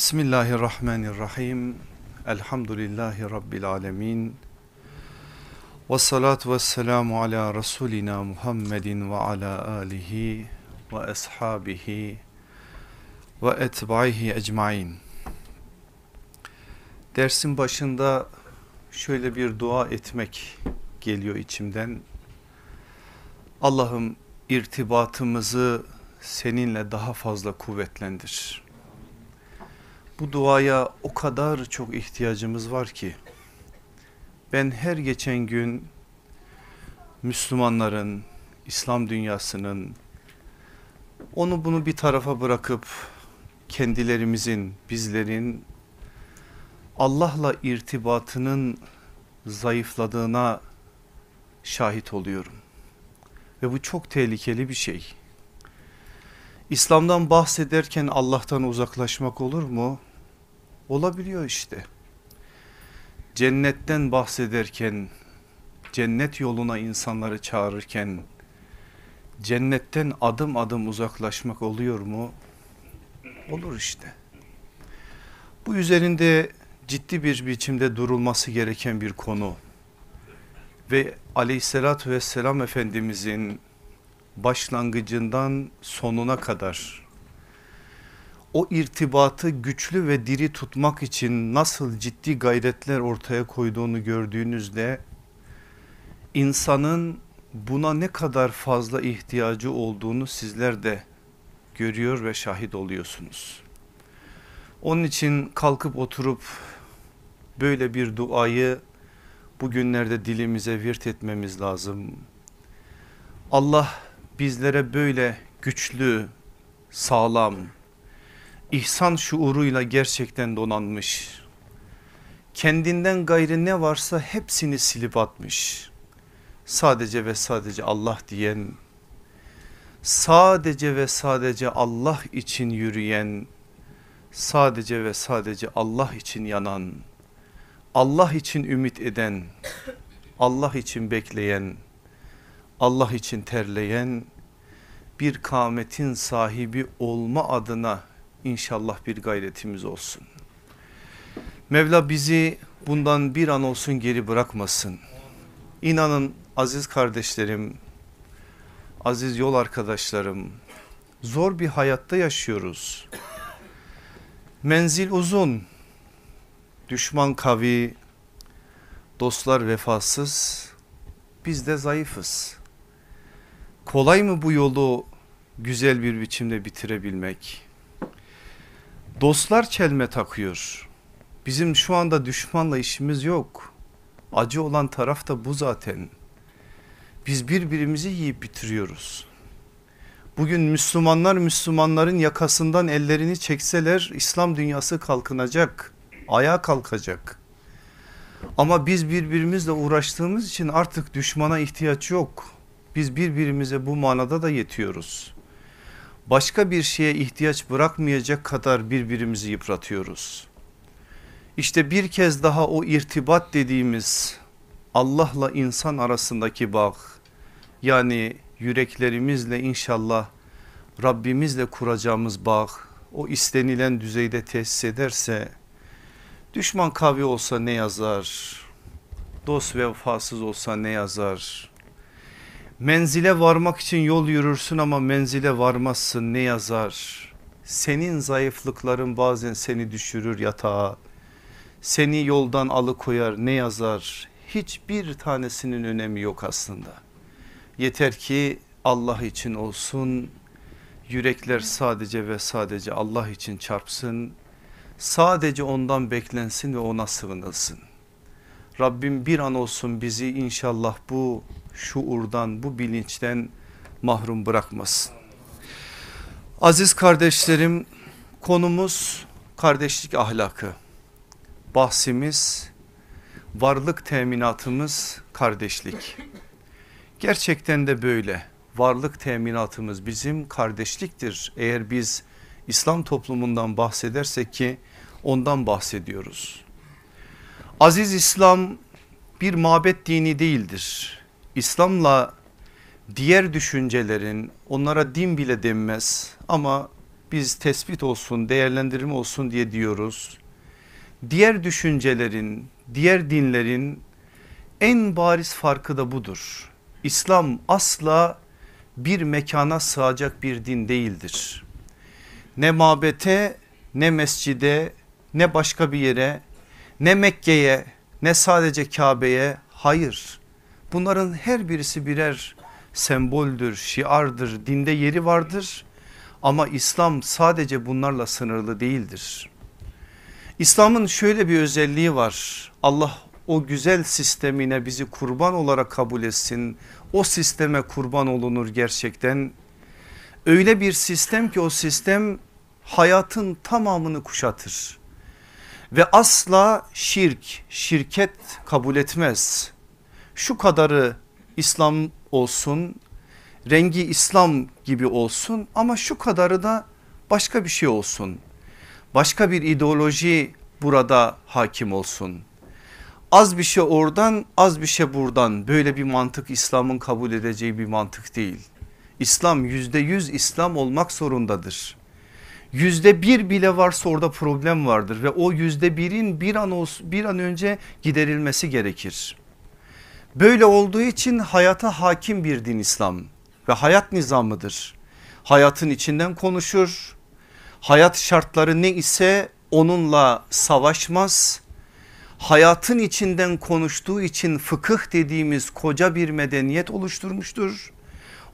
Bismillahirrahmanirrahim. Elhamdülillahi Rabbil alemin. Ve salatu ve selamu ala Resulina Muhammedin ve ala alihi ve ashabihi ve etbaihi ecmain. Dersin başında şöyle bir dua etmek geliyor içimden. Allah'ım irtibatımızı seninle daha fazla kuvvetlendir. Bu duaya o kadar çok ihtiyacımız var ki ben her geçen gün Müslümanların, İslam dünyasının onu bunu bir tarafa bırakıp kendilerimizin, bizlerin Allah'la irtibatının zayıfladığına şahit oluyorum. Ve bu çok tehlikeli bir şey. İslam'dan bahsederken Allah'tan uzaklaşmak olur mu? Olabiliyor işte. Cennetten bahsederken, cennet yoluna insanları çağırırken, cennetten adım adım uzaklaşmak oluyor mu? Olur işte. Bu üzerinde ciddi bir biçimde durulması gereken bir konu. Ve aleyhissalatü vesselam Efendimizin başlangıcından sonuna kadar o irtibatı güçlü ve diri tutmak için nasıl ciddi gayretler ortaya koyduğunu gördüğünüzde insanın buna ne kadar fazla ihtiyacı olduğunu sizler de görüyor ve şahit oluyorsunuz. Onun için kalkıp oturup böyle bir duayı bugünlerde dilimize virt etmemiz lazım. Allah bizlere böyle güçlü, sağlam, ihsan şuuruyla gerçekten donanmış. Kendinden gayrı ne varsa hepsini silip atmış. Sadece ve sadece Allah diyen, sadece ve sadece Allah için yürüyen, sadece ve sadece Allah için yanan, Allah için ümit eden, Allah için bekleyen, Allah için terleyen bir kametin sahibi olma adına inşallah bir gayretimiz olsun. Mevla bizi bundan bir an olsun geri bırakmasın. İnanın aziz kardeşlerim, aziz yol arkadaşlarım, zor bir hayatta yaşıyoruz. Menzil uzun, düşman kavi, dostlar vefasız, biz de zayıfız. Kolay mı bu yolu güzel bir biçimde bitirebilmek? Dostlar çelme takıyor. Bizim şu anda düşmanla işimiz yok. Acı olan taraf da bu zaten. Biz birbirimizi yiyip bitiriyoruz. Bugün Müslümanlar Müslümanların yakasından ellerini çekseler İslam dünyası kalkınacak, ayağa kalkacak. Ama biz birbirimizle uğraştığımız için artık düşmana ihtiyaç yok. Biz birbirimize bu manada da yetiyoruz. Başka bir şeye ihtiyaç bırakmayacak kadar birbirimizi yıpratıyoruz. İşte bir kez daha o irtibat dediğimiz Allah'la insan arasındaki bağ yani yüreklerimizle inşallah Rabbimizle kuracağımız bağ o istenilen düzeyde tesis ederse düşman kavi olsa ne yazar dost vefasız olsa ne yazar Menzile varmak için yol yürürsün ama menzile varmazsın ne yazar? Senin zayıflıkların bazen seni düşürür yatağa. Seni yoldan alıkoyar ne yazar? Hiçbir tanesinin önemi yok aslında. Yeter ki Allah için olsun. Yürekler sadece ve sadece Allah için çarpsın. Sadece ondan beklensin ve ona sığınılsın. Rabbim bir an olsun bizi inşallah bu şuurdan bu bilinçten mahrum bırakmasın. Aziz kardeşlerim konumuz kardeşlik ahlakı. Bahsimiz varlık teminatımız kardeşlik. Gerçekten de böyle varlık teminatımız bizim kardeşliktir. Eğer biz İslam toplumundan bahsedersek ki ondan bahsediyoruz. Aziz İslam bir mabet dini değildir. İslam'la diğer düşüncelerin onlara din bile denmez ama biz tespit olsun değerlendirme olsun diye diyoruz. Diğer düşüncelerin diğer dinlerin en bariz farkı da budur. İslam asla bir mekana sığacak bir din değildir. Ne mabete ne mescide ne başka bir yere ne Mekke'ye ne sadece Kabe'ye hayır. Bunların her birisi birer semboldür, şiardır, dinde yeri vardır. Ama İslam sadece bunlarla sınırlı değildir. İslam'ın şöyle bir özelliği var. Allah o güzel sistemine bizi kurban olarak kabul etsin. O sisteme kurban olunur gerçekten. Öyle bir sistem ki o sistem hayatın tamamını kuşatır. Ve asla şirk, şirket kabul etmez. Şu kadarı İslam olsun, rengi İslam gibi olsun ama şu kadarı da başka bir şey olsun. Başka bir ideoloji burada hakim olsun. Az bir şey oradan az bir şey buradan böyle bir mantık İslam'ın kabul edeceği bir mantık değil. İslam yüzde yüz İslam olmak zorundadır. Yüzde bir bile varsa orada problem vardır ve o yüzde birin bir an, olsun, bir an önce giderilmesi gerekir. Böyle olduğu için hayata hakim bir din İslam ve hayat nizamıdır. Hayatın içinden konuşur. Hayat şartları ne ise onunla savaşmaz. Hayatın içinden konuştuğu için fıkıh dediğimiz koca bir medeniyet oluşturmuştur.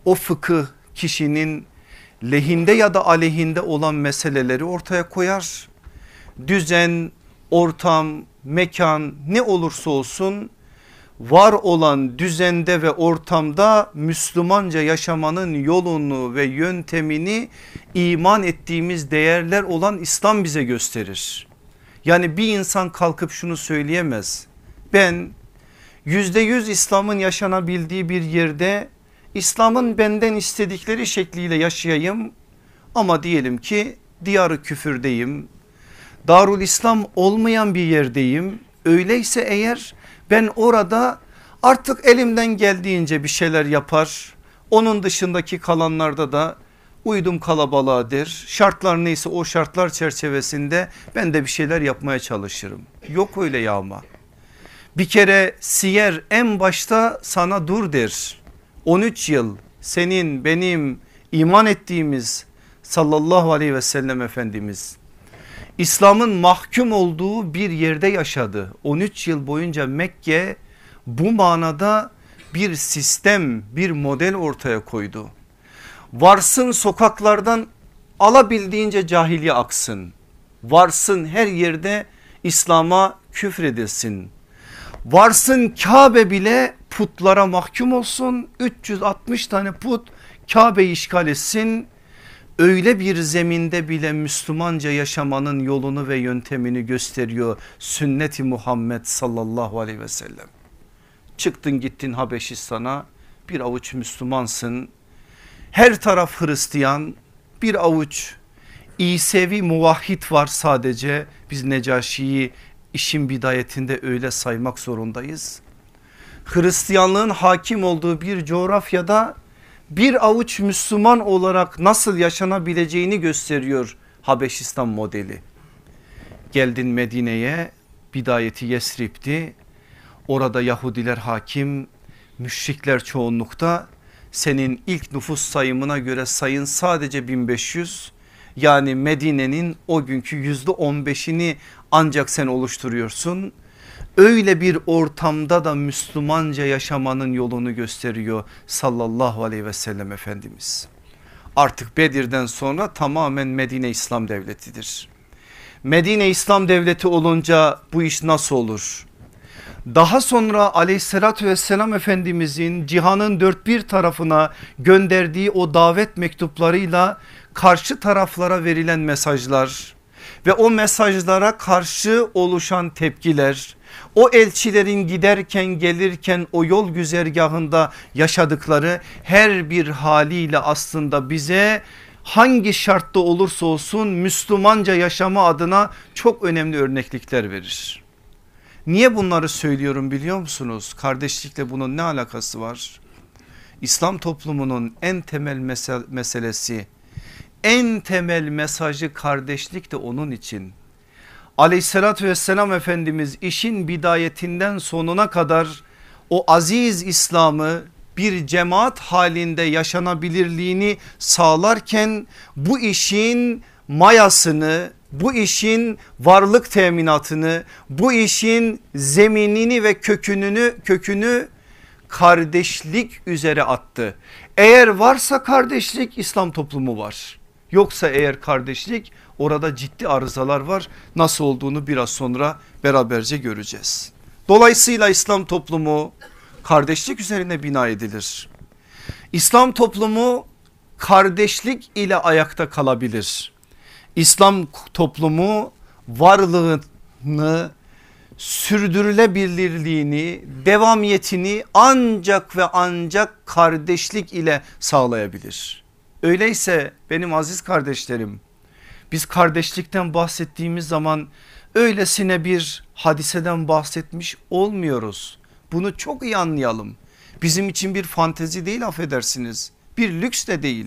O fıkıh kişinin lehinde ya da aleyhinde olan meseleleri ortaya koyar. Düzen, ortam, mekan ne olursa olsun var olan düzende ve ortamda Müslümanca yaşamanın yolunu ve yöntemini iman ettiğimiz değerler olan İslam bize gösterir. Yani bir insan kalkıp şunu söyleyemez. Ben yüzde yüz İslam'ın yaşanabildiği bir yerde İslam'ın benden istedikleri şekliyle yaşayayım ama diyelim ki diyarı küfürdeyim. Darul İslam olmayan bir yerdeyim. Öyleyse eğer ben orada artık elimden geldiğince bir şeyler yapar. Onun dışındaki kalanlarda da uydum kalabalığa der. Şartlar neyse o şartlar çerçevesinde ben de bir şeyler yapmaya çalışırım. Yok öyle yağma. Bir kere siyer en başta sana dur der. 13 yıl senin benim iman ettiğimiz sallallahu aleyhi ve sellem Efendimiz İslam'ın mahkum olduğu bir yerde yaşadı. 13 yıl boyunca Mekke bu manada bir sistem bir model ortaya koydu. Varsın sokaklardan alabildiğince cahiliye aksın. Varsın her yerde İslam'a küfredilsin. Varsın Kabe bile putlara mahkum olsun. 360 tane put Kabe'yi işgal etsin öyle bir zeminde bile Müslümanca yaşamanın yolunu ve yöntemini gösteriyor sünneti Muhammed sallallahu aleyhi ve sellem. Çıktın gittin Habeşistan'a bir avuç Müslümansın. Her taraf Hristiyan bir avuç İsevi muvahhid var sadece biz Necaşi'yi işin bidayetinde öyle saymak zorundayız. Hristiyanlığın hakim olduğu bir coğrafyada bir avuç Müslüman olarak nasıl yaşanabileceğini gösteriyor Habeşistan modeli. Geldin Medine'ye bidayeti Yesrib'di. Orada Yahudiler hakim, müşrikler çoğunlukta. Senin ilk nüfus sayımına göre sayın sadece 1500. Yani Medine'nin o günkü yüzde 15'ini ancak sen oluşturuyorsun öyle bir ortamda da Müslümanca yaşamanın yolunu gösteriyor sallallahu aleyhi ve sellem Efendimiz. Artık Bedir'den sonra tamamen Medine İslam Devleti'dir. Medine İslam Devleti olunca bu iş nasıl olur? Daha sonra aleyhissalatü vesselam Efendimizin cihanın dört bir tarafına gönderdiği o davet mektuplarıyla karşı taraflara verilen mesajlar ve o mesajlara karşı oluşan tepkiler o elçilerin giderken gelirken o yol güzergahında yaşadıkları her bir haliyle aslında bize hangi şartta olursa olsun Müslümanca yaşama adına çok önemli örneklikler verir. Niye bunları söylüyorum biliyor musunuz? Kardeşlikle bunun ne alakası var? İslam toplumunun en temel meselesi en temel mesajı kardeşlik de onun için. Aleyhissalatü vesselam Efendimiz işin bidayetinden sonuna kadar o aziz İslam'ı bir cemaat halinde yaşanabilirliğini sağlarken bu işin mayasını bu işin varlık teminatını bu işin zeminini ve kökününü kökünü kardeşlik üzere attı. Eğer varsa kardeşlik İslam toplumu var. Yoksa eğer kardeşlik orada ciddi arızalar var. Nasıl olduğunu biraz sonra beraberce göreceğiz. Dolayısıyla İslam toplumu kardeşlik üzerine bina edilir. İslam toplumu kardeşlik ile ayakta kalabilir. İslam toplumu varlığını sürdürülebilirliğini devamiyetini ancak ve ancak kardeşlik ile sağlayabilir. Öyleyse benim aziz kardeşlerim biz kardeşlikten bahsettiğimiz zaman öylesine bir hadiseden bahsetmiş olmuyoruz. Bunu çok iyi anlayalım. Bizim için bir fantezi değil affedersiniz bir lüks de değil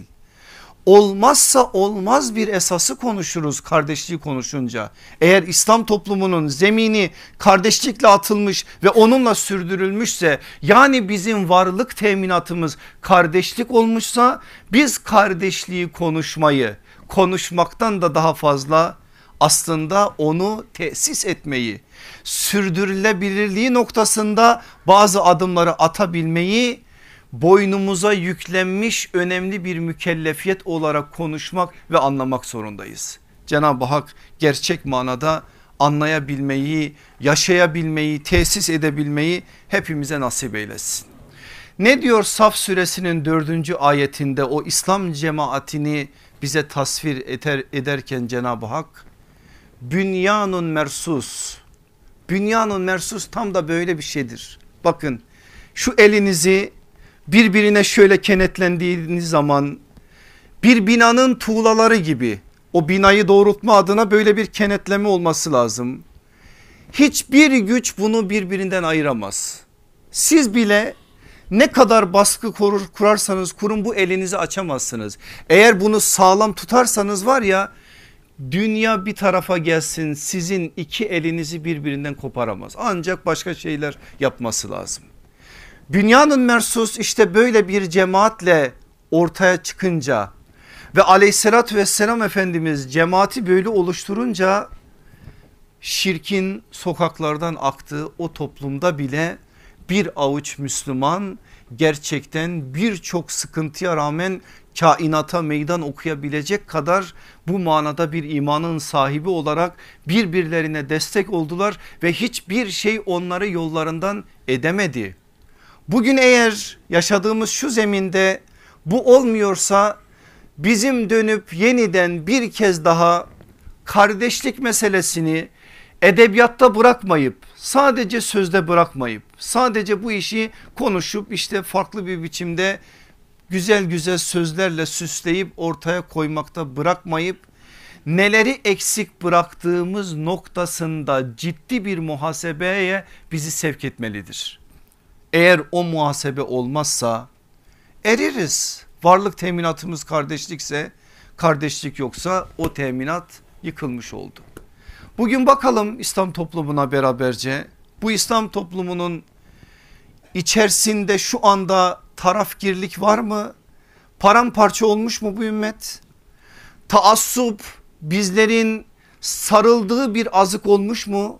olmazsa olmaz bir esası konuşuruz kardeşliği konuşunca. Eğer İslam toplumunun zemini kardeşlikle atılmış ve onunla sürdürülmüşse yani bizim varlık teminatımız kardeşlik olmuşsa biz kardeşliği konuşmayı konuşmaktan da daha fazla aslında onu tesis etmeyi sürdürülebilirliği noktasında bazı adımları atabilmeyi boynumuza yüklenmiş önemli bir mükellefiyet olarak konuşmak ve anlamak zorundayız. Cenab-ı Hak gerçek manada anlayabilmeyi, yaşayabilmeyi, tesis edebilmeyi hepimize nasip eylesin. Ne diyor Saf suresinin dördüncü ayetinde o İslam cemaatini bize tasvir eder, ederken Cenab-ı Hak bünyanun mersus bünyanun mersus tam da böyle bir şeydir. Bakın şu elinizi birbirine şöyle kenetlendiğiniz zaman bir binanın tuğlaları gibi o binayı doğrultma adına böyle bir kenetleme olması lazım. Hiçbir güç bunu birbirinden ayıramaz. Siz bile ne kadar baskı korur, kurarsanız kurun bu elinizi açamazsınız. Eğer bunu sağlam tutarsanız var ya dünya bir tarafa gelsin sizin iki elinizi birbirinden koparamaz. Ancak başka şeyler yapması lazım. Dünyanın mersus işte böyle bir cemaatle ortaya çıkınca ve aleyhissalatü vesselam Efendimiz cemaati böyle oluşturunca şirkin sokaklardan aktığı o toplumda bile bir avuç Müslüman gerçekten birçok sıkıntıya rağmen kainata meydan okuyabilecek kadar bu manada bir imanın sahibi olarak birbirlerine destek oldular ve hiçbir şey onları yollarından edemedi. Bugün eğer yaşadığımız şu zeminde bu olmuyorsa bizim dönüp yeniden bir kez daha kardeşlik meselesini edebiyatta bırakmayıp sadece sözde bırakmayıp sadece bu işi konuşup işte farklı bir biçimde güzel güzel sözlerle süsleyip ortaya koymakta bırakmayıp neleri eksik bıraktığımız noktasında ciddi bir muhasebeye bizi sevk etmelidir. Eğer o muhasebe olmazsa eririz. Varlık teminatımız kardeşlikse kardeşlik yoksa o teminat yıkılmış oldu. Bugün bakalım İslam toplumuna beraberce bu İslam toplumunun içerisinde şu anda tarafgirlik var mı? Paramparça olmuş mu bu ümmet? Taassup bizlerin sarıldığı bir azık olmuş mu?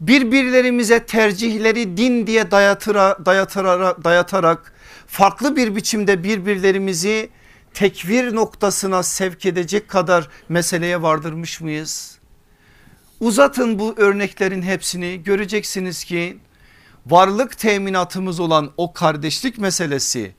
Birbirlerimize tercihleri din diye dayatıra, dayatıra, dayatarak farklı bir biçimde birbirlerimizi tekvir noktasına sevk edecek kadar meseleye vardırmış mıyız? Uzatın bu örneklerin hepsini göreceksiniz ki varlık teminatımız olan o kardeşlik meselesi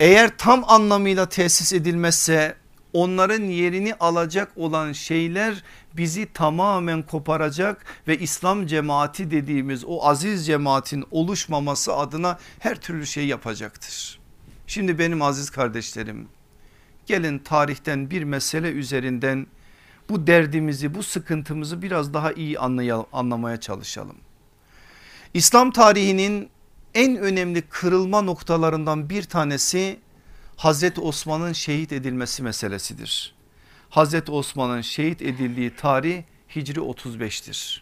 eğer tam anlamıyla tesis edilmezse onların yerini alacak olan şeyler bizi tamamen koparacak ve İslam cemaati dediğimiz o aziz cemaatin oluşmaması adına her türlü şey yapacaktır. Şimdi benim aziz kardeşlerim gelin tarihten bir mesele üzerinden bu derdimizi bu sıkıntımızı biraz daha iyi anlamaya çalışalım. İslam tarihinin en önemli kırılma noktalarından bir tanesi Hazreti Osman'ın şehit edilmesi meselesidir. Hazreti Osman'ın şehit edildiği tarih Hicri 35'tir.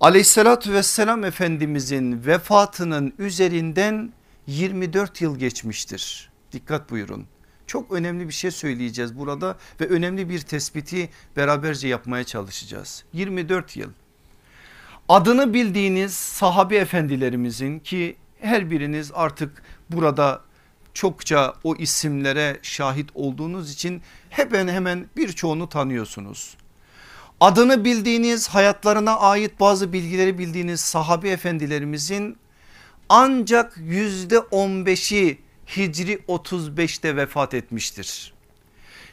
Aleyhissalatü vesselam Efendimizin vefatının üzerinden 24 yıl geçmiştir. Dikkat buyurun. Çok önemli bir şey söyleyeceğiz burada ve önemli bir tespiti beraberce yapmaya çalışacağız. 24 yıl. Adını bildiğiniz sahabi efendilerimizin ki her biriniz artık burada çokça o isimlere şahit olduğunuz için hemen hemen birçoğunu tanıyorsunuz. Adını bildiğiniz hayatlarına ait bazı bilgileri bildiğiniz sahabi efendilerimizin ancak yüzde 15'i Hicri 35'te vefat etmiştir.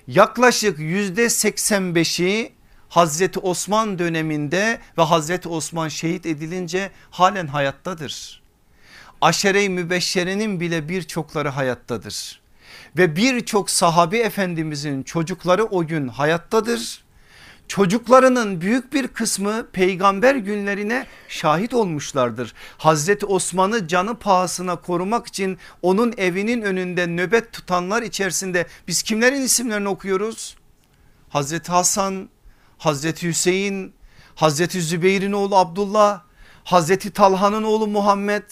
Yaklaşık yüzde 85'i Hazreti Osman döneminde ve Hazreti Osman şehit edilince halen hayattadır. Aşere-i Mübeşşere'nin bile birçokları hayattadır. Ve birçok sahabi efendimizin çocukları o gün hayattadır çocuklarının büyük bir kısmı peygamber günlerine şahit olmuşlardır. Hazreti Osman'ı canı pahasına korumak için onun evinin önünde nöbet tutanlar içerisinde biz kimlerin isimlerini okuyoruz? Hazreti Hasan, Hazreti Hüseyin, Hazreti Zübeyir'in oğlu Abdullah, Hazreti Talha'nın oğlu Muhammed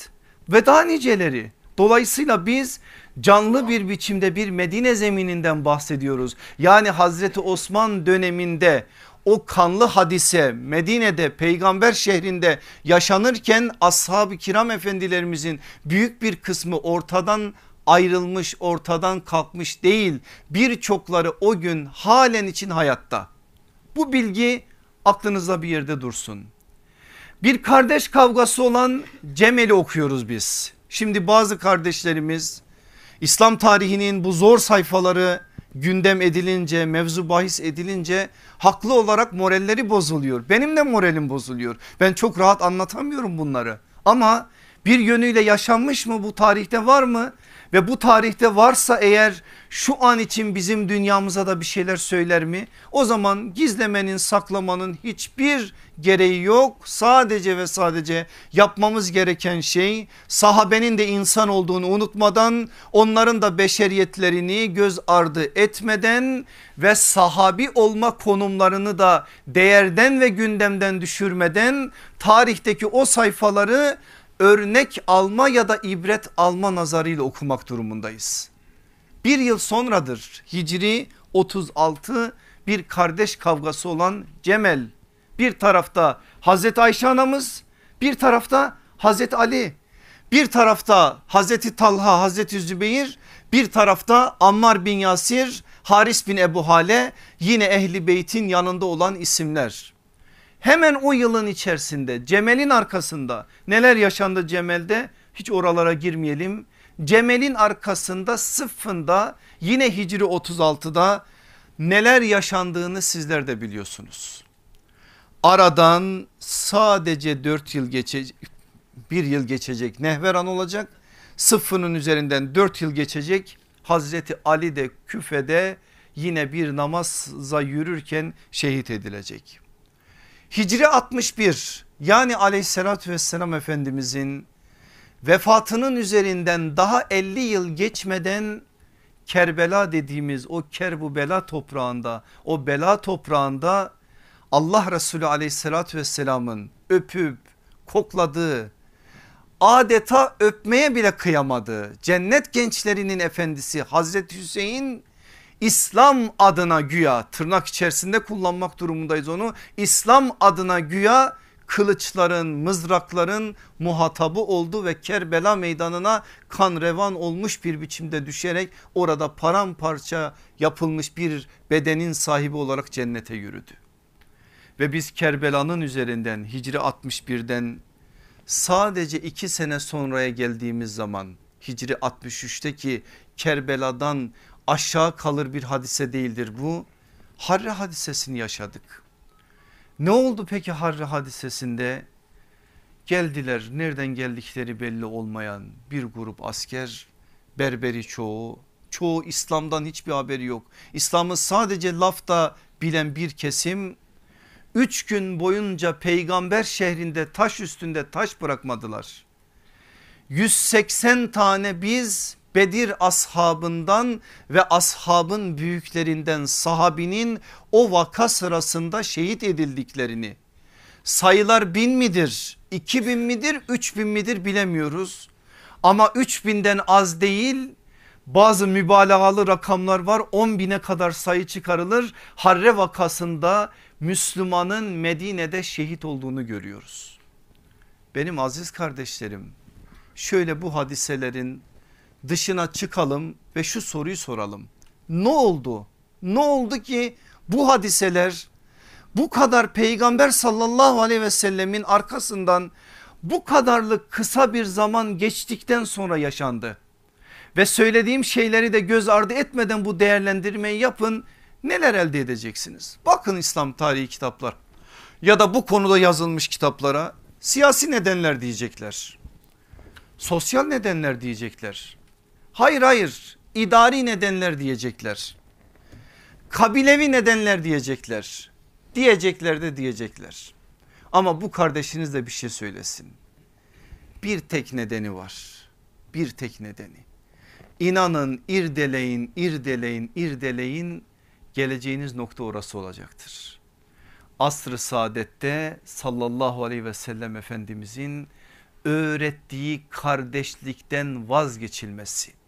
ve daha niceleri. Dolayısıyla biz canlı bir biçimde bir Medine zemininden bahsediyoruz. Yani Hazreti Osman döneminde o kanlı hadise Medine'de peygamber şehrinde yaşanırken ashab-ı kiram efendilerimizin büyük bir kısmı ortadan ayrılmış ortadan kalkmış değil birçokları o gün halen için hayatta. Bu bilgi aklınızda bir yerde dursun. Bir kardeş kavgası olan Cemel'i okuyoruz biz. Şimdi bazı kardeşlerimiz İslam tarihinin bu zor sayfaları gündem edilince mevzu bahis edilince haklı olarak moralleri bozuluyor. Benim de moralim bozuluyor. Ben çok rahat anlatamıyorum bunları ama bir yönüyle yaşanmış mı bu tarihte var mı? Ve bu tarihte varsa eğer şu an için bizim dünyamıza da bir şeyler söyler mi? O zaman gizlemenin saklamanın hiçbir gereği yok. Sadece ve sadece yapmamız gereken şey sahabenin de insan olduğunu unutmadan onların da beşeriyetlerini göz ardı etmeden ve sahabi olma konumlarını da değerden ve gündemden düşürmeden tarihteki o sayfaları örnek alma ya da ibret alma nazarıyla okumak durumundayız. Bir yıl sonradır Hicri 36 bir kardeş kavgası olan Cemel. Bir tarafta Hazreti Ayşe anamız bir tarafta Hazreti Ali bir tarafta Hazreti Talha Hazreti Zübeyir bir tarafta Ammar bin Yasir Haris bin Ebu Hale yine ehli beytin yanında olan isimler. Hemen o yılın içerisinde Cemel'in arkasında neler yaşandı Cemel'de hiç oralara girmeyelim. Cemel'in arkasında sıfında yine Hicri 36'da neler yaşandığını sizler de biliyorsunuz. Aradan sadece 4 yıl geçecek bir yıl geçecek Nehveran olacak sıfının üzerinden 4 yıl geçecek Hazreti Ali de küfede yine bir namaza yürürken şehit edilecek. Hicri 61 yani aleyhissalatü vesselam efendimizin vefatının üzerinden daha 50 yıl geçmeden Kerbela dediğimiz o kerbu bela toprağında o bela toprağında Allah Resulü aleyhissalatü vesselamın öpüp kokladığı adeta öpmeye bile kıyamadığı cennet gençlerinin efendisi Hazreti Hüseyin İslam adına güya tırnak içerisinde kullanmak durumundayız onu. İslam adına güya kılıçların mızrakların muhatabı oldu ve Kerbela meydanına kan revan olmuş bir biçimde düşerek orada paramparça yapılmış bir bedenin sahibi olarak cennete yürüdü. Ve biz Kerbela'nın üzerinden Hicri 61'den sadece iki sene sonraya geldiğimiz zaman Hicri 63'teki Kerbela'dan aşağı kalır bir hadise değildir bu. Harre hadisesini yaşadık. Ne oldu peki Harre hadisesinde? Geldiler nereden geldikleri belli olmayan bir grup asker berberi çoğu çoğu İslam'dan hiçbir haberi yok. İslam'ı sadece lafta bilen bir kesim üç gün boyunca peygamber şehrinde taş üstünde taş bırakmadılar. 180 tane biz Bedir ashabından ve ashabın büyüklerinden sahabinin o vaka sırasında şehit edildiklerini sayılar bin midir, iki bin midir, üç bin midir bilemiyoruz. Ama üç binden az değil bazı mübalağalı rakamlar var 10 bine kadar sayı çıkarılır. Harre vakasında Müslümanın Medine'de şehit olduğunu görüyoruz. Benim aziz kardeşlerim şöyle bu hadiselerin dışına çıkalım ve şu soruyu soralım. Ne oldu? Ne oldu ki bu hadiseler bu kadar peygamber sallallahu aleyhi ve sellemin arkasından bu kadarlık kısa bir zaman geçtikten sonra yaşandı. Ve söylediğim şeyleri de göz ardı etmeden bu değerlendirmeyi yapın. Neler elde edeceksiniz? Bakın İslam tarihi kitaplar ya da bu konuda yazılmış kitaplara siyasi nedenler diyecekler. Sosyal nedenler diyecekler. Hayır hayır idari nedenler diyecekler. Kabilevi nedenler diyecekler. Diyecekler de diyecekler. Ama bu kardeşiniz de bir şey söylesin. Bir tek nedeni var. Bir tek nedeni. İnanın irdeleyin, irdeleyin, irdeleyin geleceğiniz nokta orası olacaktır. Asr-ı saadette sallallahu aleyhi ve sellem efendimizin öğrettiği kardeşlikten vazgeçilmesi.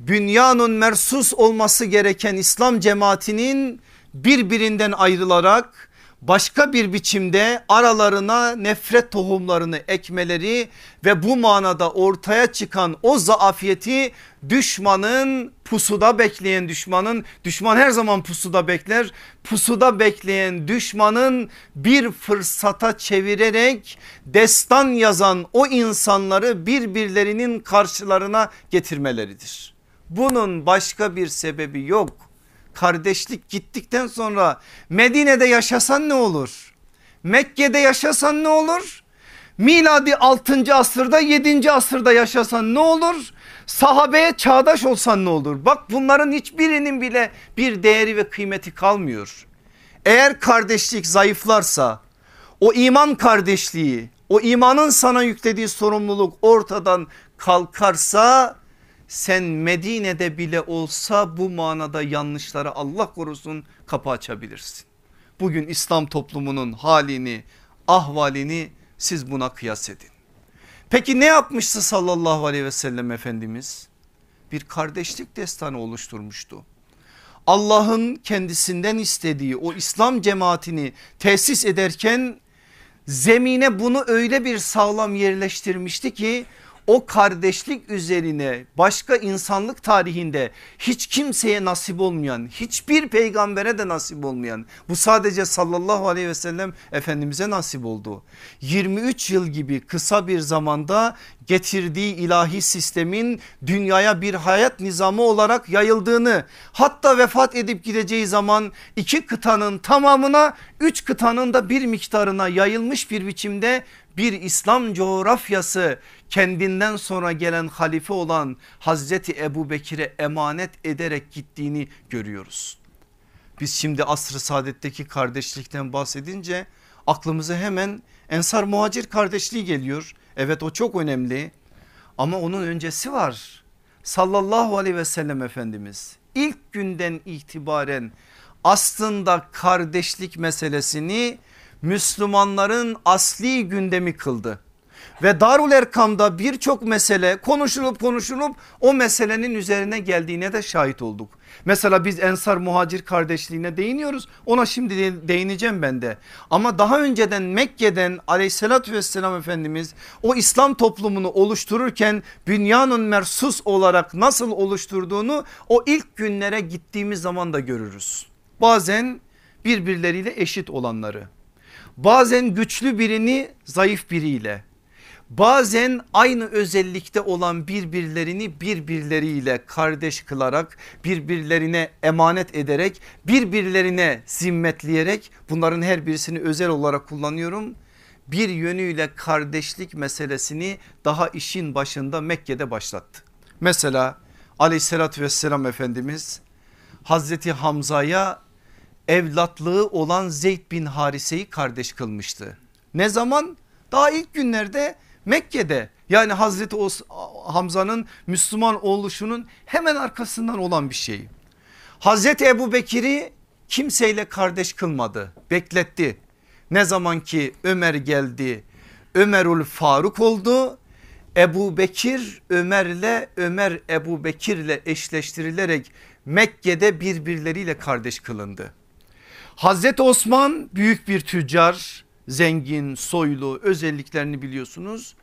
Bünyanın mersus olması gereken İslam cemaatinin birbirinden ayrılarak başka bir biçimde aralarına nefret tohumlarını ekmeleri ve bu manada ortaya çıkan o zaafiyeti düşmanın pusuda bekleyen düşmanın düşman her zaman pusuda bekler pusuda bekleyen düşmanın bir fırsata çevirerek destan yazan o insanları birbirlerinin karşılarına getirmeleridir. Bunun başka bir sebebi yok kardeşlik gittikten sonra Medine'de yaşasan ne olur? Mekke'de yaşasan ne olur? Miladi 6. asırda 7. asırda yaşasan ne olur? Sahabeye çağdaş olsan ne olur? Bak bunların hiçbirinin bile bir değeri ve kıymeti kalmıyor. Eğer kardeşlik zayıflarsa o iman kardeşliği o imanın sana yüklediği sorumluluk ortadan kalkarsa sen Medine'de bile olsa bu manada yanlışlara Allah korusun kapı açabilirsin. Bugün İslam toplumunun halini ahvalini siz buna kıyas edin. Peki ne yapmıştı sallallahu aleyhi ve sellem Efendimiz? Bir kardeşlik destanı oluşturmuştu. Allah'ın kendisinden istediği o İslam cemaatini tesis ederken zemine bunu öyle bir sağlam yerleştirmişti ki o kardeşlik üzerine başka insanlık tarihinde hiç kimseye nasip olmayan hiçbir peygambere de nasip olmayan bu sadece sallallahu aleyhi ve sellem efendimize nasip oldu. 23 yıl gibi kısa bir zamanda getirdiği ilahi sistemin dünyaya bir hayat nizamı olarak yayıldığını hatta vefat edip gideceği zaman iki kıtanın tamamına üç kıtanın da bir miktarına yayılmış bir biçimde bir İslam coğrafyası kendinden sonra gelen halife olan Hazreti Ebu Bekir'e emanet ederek gittiğini görüyoruz. Biz şimdi asr-ı saadetteki kardeşlikten bahsedince aklımıza hemen Ensar Muhacir kardeşliği geliyor. Evet o çok önemli ama onun öncesi var. Sallallahu aleyhi ve sellem Efendimiz ilk günden itibaren aslında kardeşlik meselesini Müslümanların asli gündemi kıldı. Ve Darul Erkam'da birçok mesele konuşulup konuşulup o meselenin üzerine geldiğine de şahit olduk. Mesela biz Ensar Muhacir kardeşliğine değiniyoruz ona şimdi değineceğim ben de. Ama daha önceden Mekke'den aleyhissalatü vesselam Efendimiz o İslam toplumunu oluştururken dünyanın mersus olarak nasıl oluşturduğunu o ilk günlere gittiğimiz zaman da görürüz. Bazen birbirleriyle eşit olanları bazen güçlü birini zayıf biriyle bazen aynı özellikte olan birbirlerini birbirleriyle kardeş kılarak birbirlerine emanet ederek birbirlerine zimmetleyerek bunların her birisini özel olarak kullanıyorum. Bir yönüyle kardeşlik meselesini daha işin başında Mekke'de başlattı. Mesela aleyhissalatü vesselam Efendimiz Hazreti Hamza'ya evlatlığı olan Zeyd bin Harise'yi kardeş kılmıştı. Ne zaman? Daha ilk günlerde Mekke'de yani Hazreti, Hamza'nın Müslüman oluşunun hemen arkasından olan bir şey. Hazreti Ebu Bekir'i kimseyle kardeş kılmadı bekletti. Ne zaman ki Ömer geldi Ömerül Faruk oldu Ebu Bekir Ömer'le Ömer Ebu Bekir'le eşleştirilerek Mekke'de birbirleriyle kardeş kılındı. Hazreti Osman büyük bir tüccar zengin soylu özelliklerini biliyorsunuz.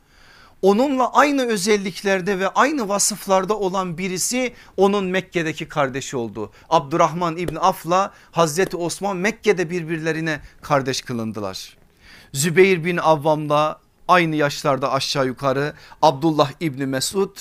Onunla aynı özelliklerde ve aynı vasıflarda olan birisi onun Mekke'deki kardeşi oldu. Abdurrahman İbni Af'la Hazreti Osman Mekke'de birbirlerine kardeş kılındılar. Zübeyir bin Avvam'la aynı yaşlarda aşağı yukarı Abdullah İbni Mesud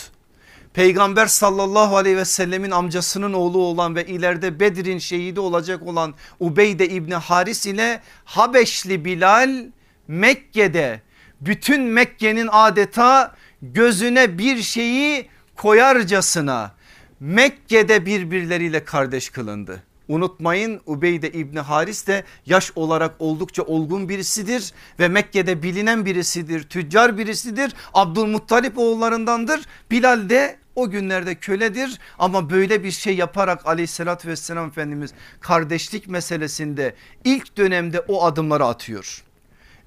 Peygamber sallallahu aleyhi ve sellemin amcasının oğlu olan ve ileride Bedir'in şehidi olacak olan Ubeyde İbni Haris ile Habeşli Bilal Mekke'de bütün Mekke'nin adeta gözüne bir şeyi koyarcasına Mekke'de birbirleriyle kardeş kılındı. Unutmayın Ubeyde İbni Haris de yaş olarak oldukça olgun birisidir ve Mekke'de bilinen birisidir, tüccar birisidir. Abdülmuttalip oğullarındandır. Bilal de o günlerde köledir ama böyle bir şey yaparak aleyhissalatü vesselam Efendimiz kardeşlik meselesinde ilk dönemde o adımları atıyor.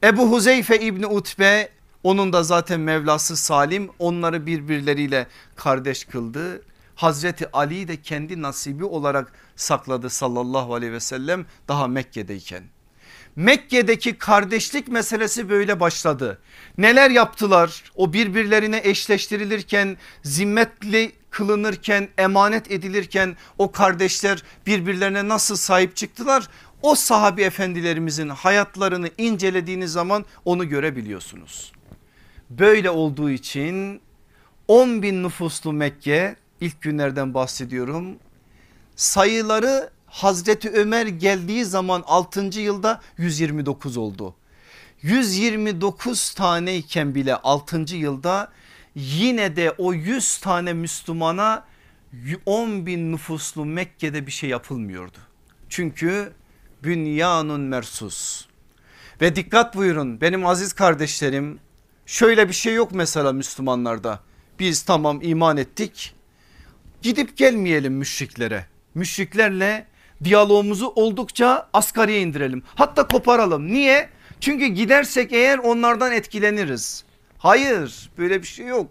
Ebu Huzeyfe İbni Utbe onun da zaten Mevlası Salim onları birbirleriyle kardeş kıldı. Hazreti Ali de kendi nasibi olarak sakladı sallallahu aleyhi ve sellem daha Mekke'deyken. Mekke'deki kardeşlik meselesi böyle başladı. Neler yaptılar? O birbirlerine eşleştirilirken, zimmetli kılınırken, emanet edilirken o kardeşler birbirlerine nasıl sahip çıktılar? O sahabi efendilerimizin hayatlarını incelediğiniz zaman onu görebiliyorsunuz. Böyle olduğu için 10 bin nüfuslu Mekke ilk günlerden bahsediyorum. Sayıları Hazreti Ömer geldiği zaman 6. yılda 129 oldu. 129 taneyken bile 6. yılda yine de o 100 tane Müslümana 10 bin nüfuslu Mekke'de bir şey yapılmıyordu. Çünkü bünyanun mersus. Ve dikkat buyurun benim aziz kardeşlerim şöyle bir şey yok mesela Müslümanlarda. Biz tamam iman ettik gidip gelmeyelim müşriklere. Müşriklerle diyalogumuzu oldukça asgariye indirelim. Hatta koparalım. Niye? Çünkü gidersek eğer onlardan etkileniriz. Hayır böyle bir şey yok.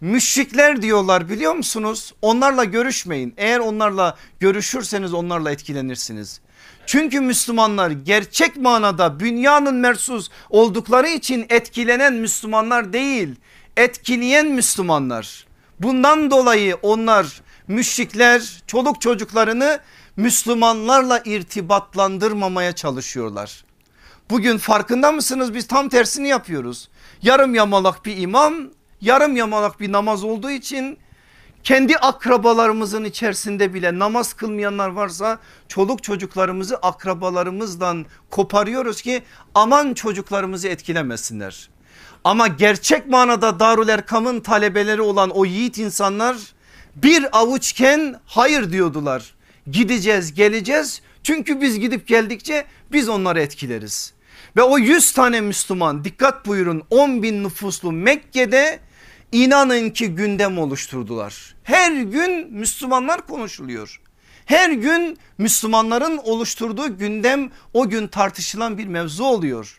Müşrikler diyorlar biliyor musunuz? Onlarla görüşmeyin. Eğer onlarla görüşürseniz onlarla etkilenirsiniz. Çünkü Müslümanlar gerçek manada dünyanın mersus oldukları için etkilenen Müslümanlar değil. Etkileyen Müslümanlar. Bundan dolayı onlar müşrikler çoluk çocuklarını Müslümanlarla irtibatlandırmamaya çalışıyorlar. Bugün farkında mısınız biz tam tersini yapıyoruz. Yarım yamalak bir imam yarım yamalak bir namaz olduğu için kendi akrabalarımızın içerisinde bile namaz kılmayanlar varsa çoluk çocuklarımızı akrabalarımızdan koparıyoruz ki aman çocuklarımızı etkilemesinler. Ama gerçek manada Darül Erkam'ın talebeleri olan o yiğit insanlar bir avuçken hayır diyordular. Gideceğiz geleceğiz çünkü biz gidip geldikçe biz onları etkileriz. Ve o 100 tane Müslüman dikkat buyurun 10 bin nüfuslu Mekke'de inanın ki gündem oluşturdular. Her gün Müslümanlar konuşuluyor. Her gün Müslümanların oluşturduğu gündem o gün tartışılan bir mevzu oluyor.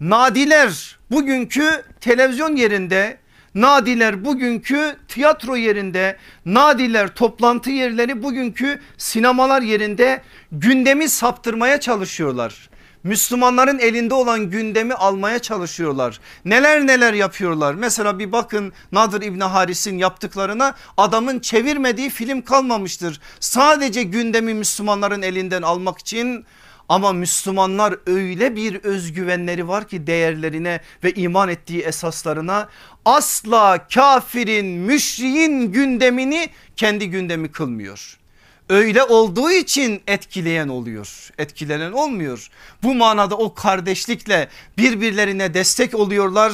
Nadiler bugünkü televizyon yerinde Nadiler bugünkü tiyatro yerinde, nadiler toplantı yerleri bugünkü sinemalar yerinde gündemi saptırmaya çalışıyorlar. Müslümanların elinde olan gündemi almaya çalışıyorlar. Neler neler yapıyorlar. Mesela bir bakın Nadir İbni Haris'in yaptıklarına adamın çevirmediği film kalmamıştır. Sadece gündemi Müslümanların elinden almak için ama Müslümanlar öyle bir özgüvenleri var ki değerlerine ve iman ettiği esaslarına asla kafirin müşriğin gündemini kendi gündemi kılmıyor. Öyle olduğu için etkileyen oluyor etkilenen olmuyor. Bu manada o kardeşlikle birbirlerine destek oluyorlar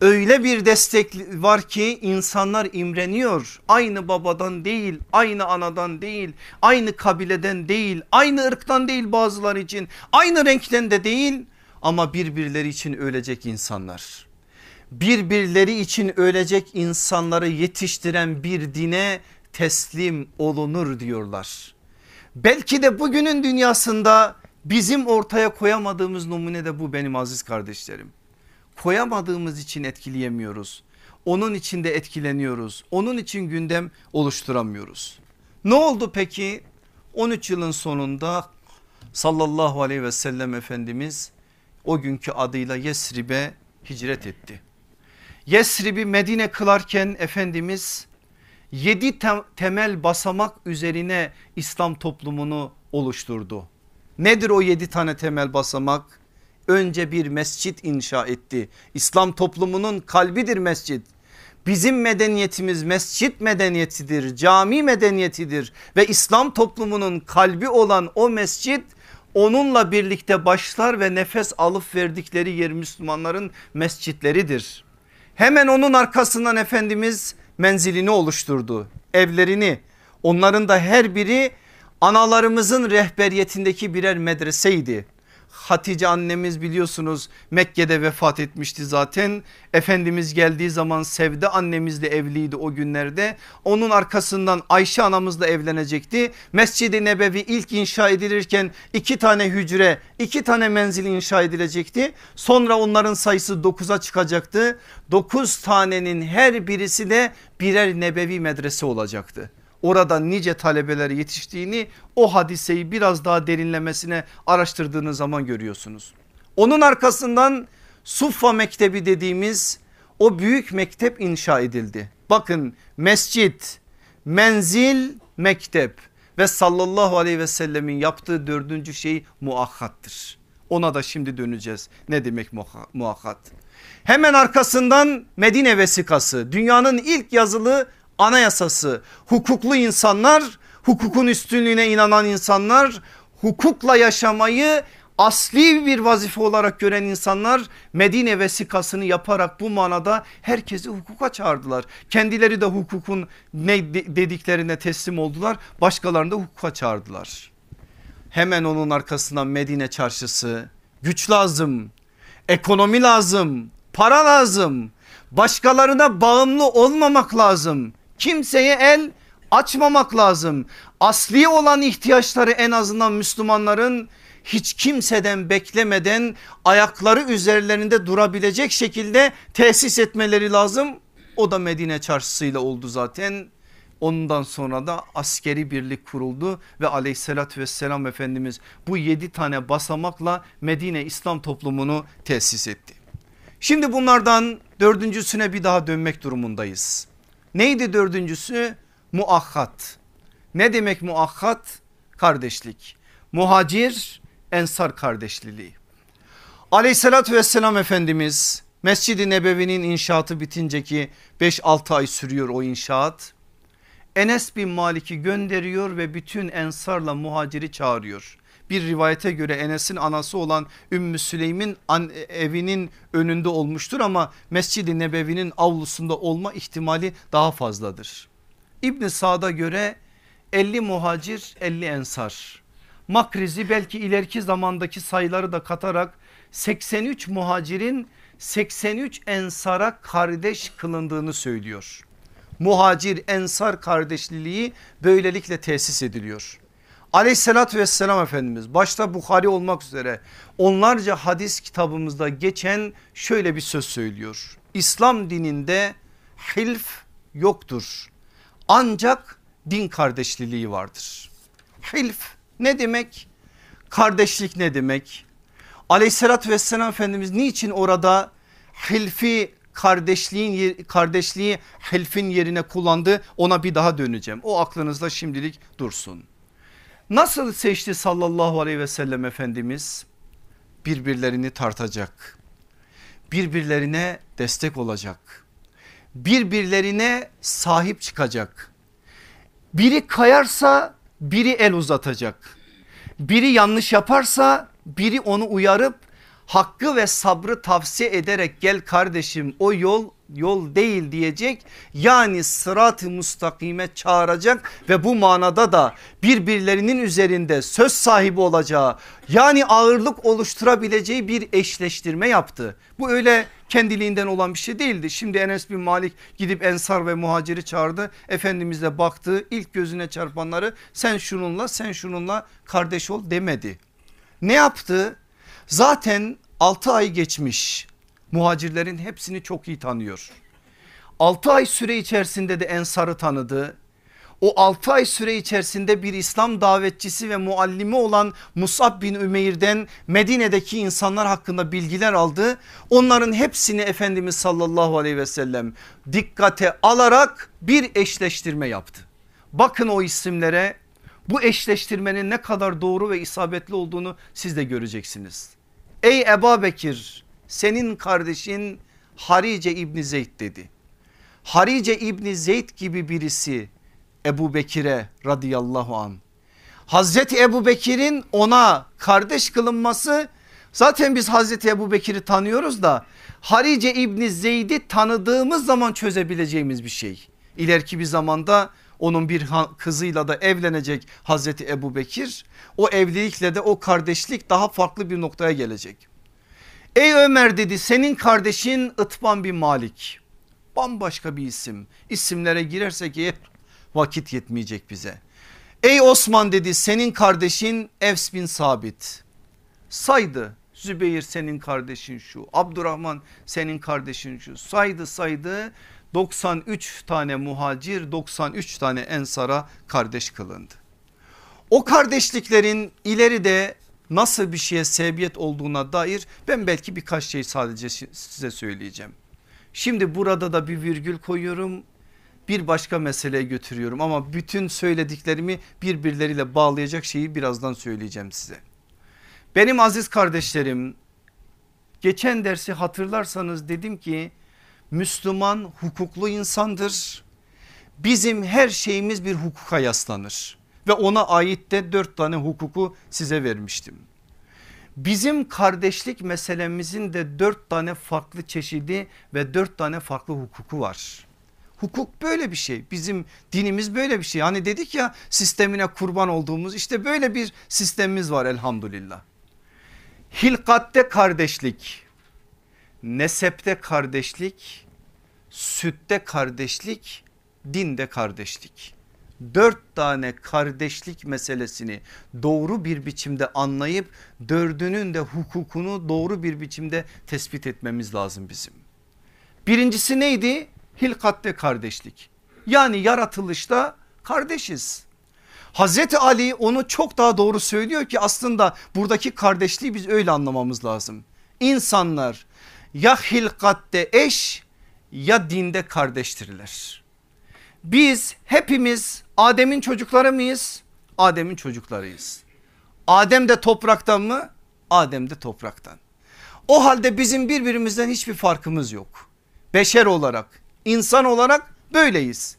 öyle bir destek var ki insanlar imreniyor. Aynı babadan değil, aynı anadan değil, aynı kabileden değil, aynı ırktan değil bazıları için, aynı renkten de değil ama birbirleri için ölecek insanlar. birbirleri için ölecek insanları yetiştiren bir dine teslim olunur diyorlar. Belki de bugünün dünyasında bizim ortaya koyamadığımız numune de bu benim aziz kardeşlerim. Koyamadığımız için etkileyemiyoruz. Onun için de etkileniyoruz. Onun için gündem oluşturamıyoruz. Ne oldu peki? 13 yılın sonunda sallallahu aleyhi ve sellem Efendimiz o günkü adıyla Yesrib'e hicret etti. Yesrib'i Medine kılarken Efendimiz yedi temel basamak üzerine İslam toplumunu oluşturdu. Nedir o yedi tane temel basamak? Önce bir mescit inşa etti. İslam toplumunun kalbidir mescit. Bizim medeniyetimiz mescit medeniyetidir, cami medeniyetidir ve İslam toplumunun kalbi olan o mescit onunla birlikte başlar ve nefes alıp verdikleri yer Müslümanların mescitleridir. Hemen onun arkasından Efendimiz menzilini oluşturdu. Evlerini onların da her biri analarımızın rehberiyetindeki birer medreseydi. Hatice annemiz biliyorsunuz Mekke'de vefat etmişti zaten. Efendimiz geldiği zaman Sevde annemizle evliydi o günlerde. Onun arkasından Ayşe anamızla evlenecekti. Mescid-i Nebevi ilk inşa edilirken iki tane hücre iki tane menzil inşa edilecekti. Sonra onların sayısı 9'a çıkacaktı. 9 tanenin her birisi de birer nebevi medrese olacaktı orada nice talebeler yetiştiğini o hadiseyi biraz daha derinlemesine araştırdığınız zaman görüyorsunuz. Onun arkasından Suffa Mektebi dediğimiz o büyük mektep inşa edildi. Bakın mescit, menzil, mektep ve sallallahu aleyhi ve sellemin yaptığı dördüncü şey muakkattır. Ona da şimdi döneceğiz. Ne demek muakkat? Hemen arkasından Medine vesikası dünyanın ilk yazılı anayasası hukuklu insanlar hukukun üstünlüğüne inanan insanlar hukukla yaşamayı asli bir vazife olarak gören insanlar Medine vesikasını yaparak bu manada herkesi hukuka çağırdılar. Kendileri de hukukun ne dediklerine teslim oldular başkalarını da hukuka çağırdılar. Hemen onun arkasından Medine çarşısı güç lazım ekonomi lazım para lazım başkalarına bağımlı olmamak lazım Kimseye el açmamak lazım. Asli olan ihtiyaçları en azından Müslümanların hiç kimseden beklemeden ayakları üzerlerinde durabilecek şekilde tesis etmeleri lazım. O da Medine çarşısıyla oldu zaten. Ondan sonra da askeri birlik kuruldu ve aleyhissalatü vesselam Efendimiz bu yedi tane basamakla Medine İslam toplumunu tesis etti. Şimdi bunlardan dördüncüsüne bir daha dönmek durumundayız. Neydi dördüncüsü? Muakkat. Ne demek muakkat? Kardeşlik. Muhacir ensar kardeşliliği. Aleyhissalatü vesselam Efendimiz Mescid-i Nebevi'nin inşaatı bitince ki 5-6 ay sürüyor o inşaat. Enes bin Malik'i gönderiyor ve bütün ensarla muhaciri çağırıyor bir rivayete göre Enes'in anası olan Ümmü Süleym'in evinin önünde olmuştur ama Mescid-i Nebevi'nin avlusunda olma ihtimali daha fazladır. İbn Sa'da göre 50 muhacir 50 ensar. Makrizi belki ileriki zamandaki sayıları da katarak 83 muhacirin 83 ensara kardeş kılındığını söylüyor. Muhacir ensar kardeşliliği böylelikle tesis ediliyor. Aleyhissalatü vesselam Efendimiz başta Bukhari olmak üzere onlarca hadis kitabımızda geçen şöyle bir söz söylüyor. İslam dininde hilf yoktur ancak din kardeşliliği vardır. Hilf ne demek? Kardeşlik ne demek? Aleyhissalatü vesselam Efendimiz niçin orada hilfi kardeşliğin kardeşliği hilfin yerine kullandı ona bir daha döneceğim. O aklınızda şimdilik dursun. Nasıl seçti sallallahu aleyhi ve sellem Efendimiz? Birbirlerini tartacak. Birbirlerine destek olacak. Birbirlerine sahip çıkacak. Biri kayarsa biri el uzatacak. Biri yanlış yaparsa biri onu uyarıp hakkı ve sabrı tavsiye ederek gel kardeşim o yol yol değil diyecek. Yani sırat-ı mustakime çağıracak ve bu manada da birbirlerinin üzerinde söz sahibi olacağı yani ağırlık oluşturabileceği bir eşleştirme yaptı. Bu öyle kendiliğinden olan bir şey değildi. Şimdi Enes bin Malik gidip Ensar ve Muhacir'i çağırdı. Efendimiz de baktı ilk gözüne çarpanları sen şununla sen şununla kardeş ol demedi. Ne yaptı? Zaten 6 ay geçmiş muhacirlerin hepsini çok iyi tanıyor. 6 ay süre içerisinde de Ensar'ı tanıdı. O 6 ay süre içerisinde bir İslam davetçisi ve muallimi olan Musab bin Ümeyr'den Medine'deki insanlar hakkında bilgiler aldı. Onların hepsini Efendimiz sallallahu aleyhi ve sellem dikkate alarak bir eşleştirme yaptı. Bakın o isimlere bu eşleştirmenin ne kadar doğru ve isabetli olduğunu siz de göreceksiniz. Ey Eba Bekir senin kardeşin Harice İbni Zeyd dedi. Harice İbni Zeyd gibi birisi Ebu Bekir'e radıyallahu an. Hazreti Ebu Bekir'in ona kardeş kılınması zaten biz Hazreti Ebu Bekir'i tanıyoruz da Harice İbni Zeyd'i tanıdığımız zaman çözebileceğimiz bir şey. İleriki bir zamanda onun bir kızıyla da evlenecek Hazreti Ebu Bekir. O evlilikle de o kardeşlik daha farklı bir noktaya gelecek. Ey Ömer dedi senin kardeşin Itban bin Malik. Bambaşka bir isim. İsimlere girersek eğer vakit yetmeyecek bize. Ey Osman dedi senin kardeşin Evs bin Sabit. Saydı Zübeyir senin kardeşin şu Abdurrahman senin kardeşin şu saydı saydı 93 tane muhacir 93 tane ensara kardeş kılındı. O kardeşliklerin ileride nasıl bir şeye sebebiyet olduğuna dair ben belki birkaç şey sadece size söyleyeceğim. Şimdi burada da bir virgül koyuyorum bir başka meseleye götürüyorum ama bütün söylediklerimi birbirleriyle bağlayacak şeyi birazdan söyleyeceğim size. Benim aziz kardeşlerim geçen dersi hatırlarsanız dedim ki Müslüman hukuklu insandır. Bizim her şeyimiz bir hukuka yaslanır ve ona ait de dört tane hukuku size vermiştim. Bizim kardeşlik meselemizin de dört tane farklı çeşidi ve dört tane farklı hukuku var. Hukuk böyle bir şey bizim dinimiz böyle bir şey hani dedik ya sistemine kurban olduğumuz işte böyle bir sistemimiz var elhamdülillah. Hilkatte kardeşlik, nesepte kardeşlik, sütte kardeşlik, dinde kardeşlik. Dört tane kardeşlik meselesini doğru bir biçimde anlayıp dördünün de hukukunu doğru bir biçimde tespit etmemiz lazım bizim. Birincisi neydi? Hilkatte kardeşlik. Yani yaratılışta kardeşiz. Hazreti Ali onu çok daha doğru söylüyor ki aslında buradaki kardeşliği biz öyle anlamamız lazım. İnsanlar ya hilkatte eş ya dinde kardeştirler. Biz hepimiz Adem'in çocukları mıyız? Adem'in çocuklarıyız. Adem de topraktan mı? Adem de topraktan. O halde bizim birbirimizden hiçbir farkımız yok. Beşer olarak, insan olarak böyleyiz.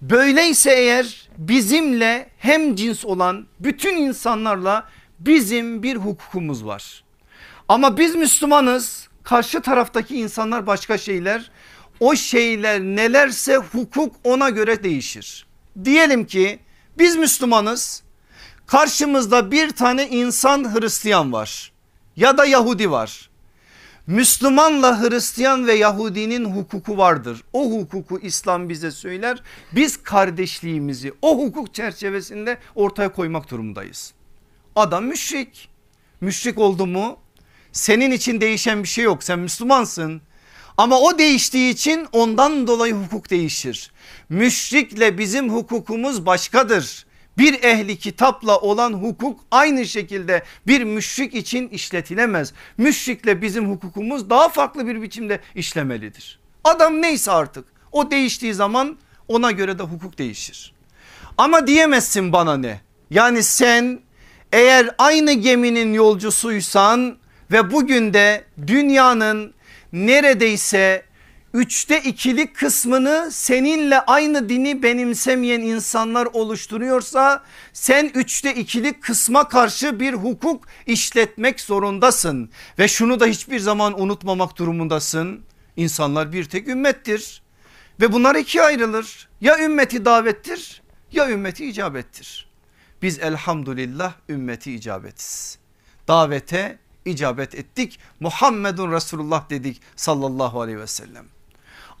Böyleyse eğer bizimle hem cins olan bütün insanlarla bizim bir hukukumuz var. Ama biz Müslümanız karşı taraftaki insanlar başka şeyler o şeyler nelerse hukuk ona göre değişir. Diyelim ki biz Müslümanız karşımızda bir tane insan Hristiyan var ya da Yahudi var. Müslümanla Hristiyan ve Yahudinin hukuku vardır. O hukuku İslam bize söyler. Biz kardeşliğimizi o hukuk çerçevesinde ortaya koymak durumundayız. Adam müşrik. Müşrik oldu mu senin için değişen bir şey yok. Sen Müslümansın. Ama o değiştiği için ondan dolayı hukuk değişir. Müşrikle bizim hukukumuz başkadır. Bir ehli kitapla olan hukuk aynı şekilde bir müşrik için işletilemez. Müşrikle bizim hukukumuz daha farklı bir biçimde işlemelidir. Adam neyse artık o değiştiği zaman ona göre de hukuk değişir. Ama diyemezsin bana ne? Yani sen eğer aynı geminin yolcusuysan ve bugün de dünyanın neredeyse üçte ikilik kısmını seninle aynı dini benimsemeyen insanlar oluşturuyorsa sen üçte ikilik kısma karşı bir hukuk işletmek zorundasın. Ve şunu da hiçbir zaman unutmamak durumundasın. İnsanlar bir tek ümmettir ve bunlar ikiye ayrılır. Ya ümmeti davettir ya ümmeti icabettir. Biz elhamdülillah ümmeti icabetiz. Davete icabet ettik. Muhammedun Resulullah dedik sallallahu aleyhi ve sellem.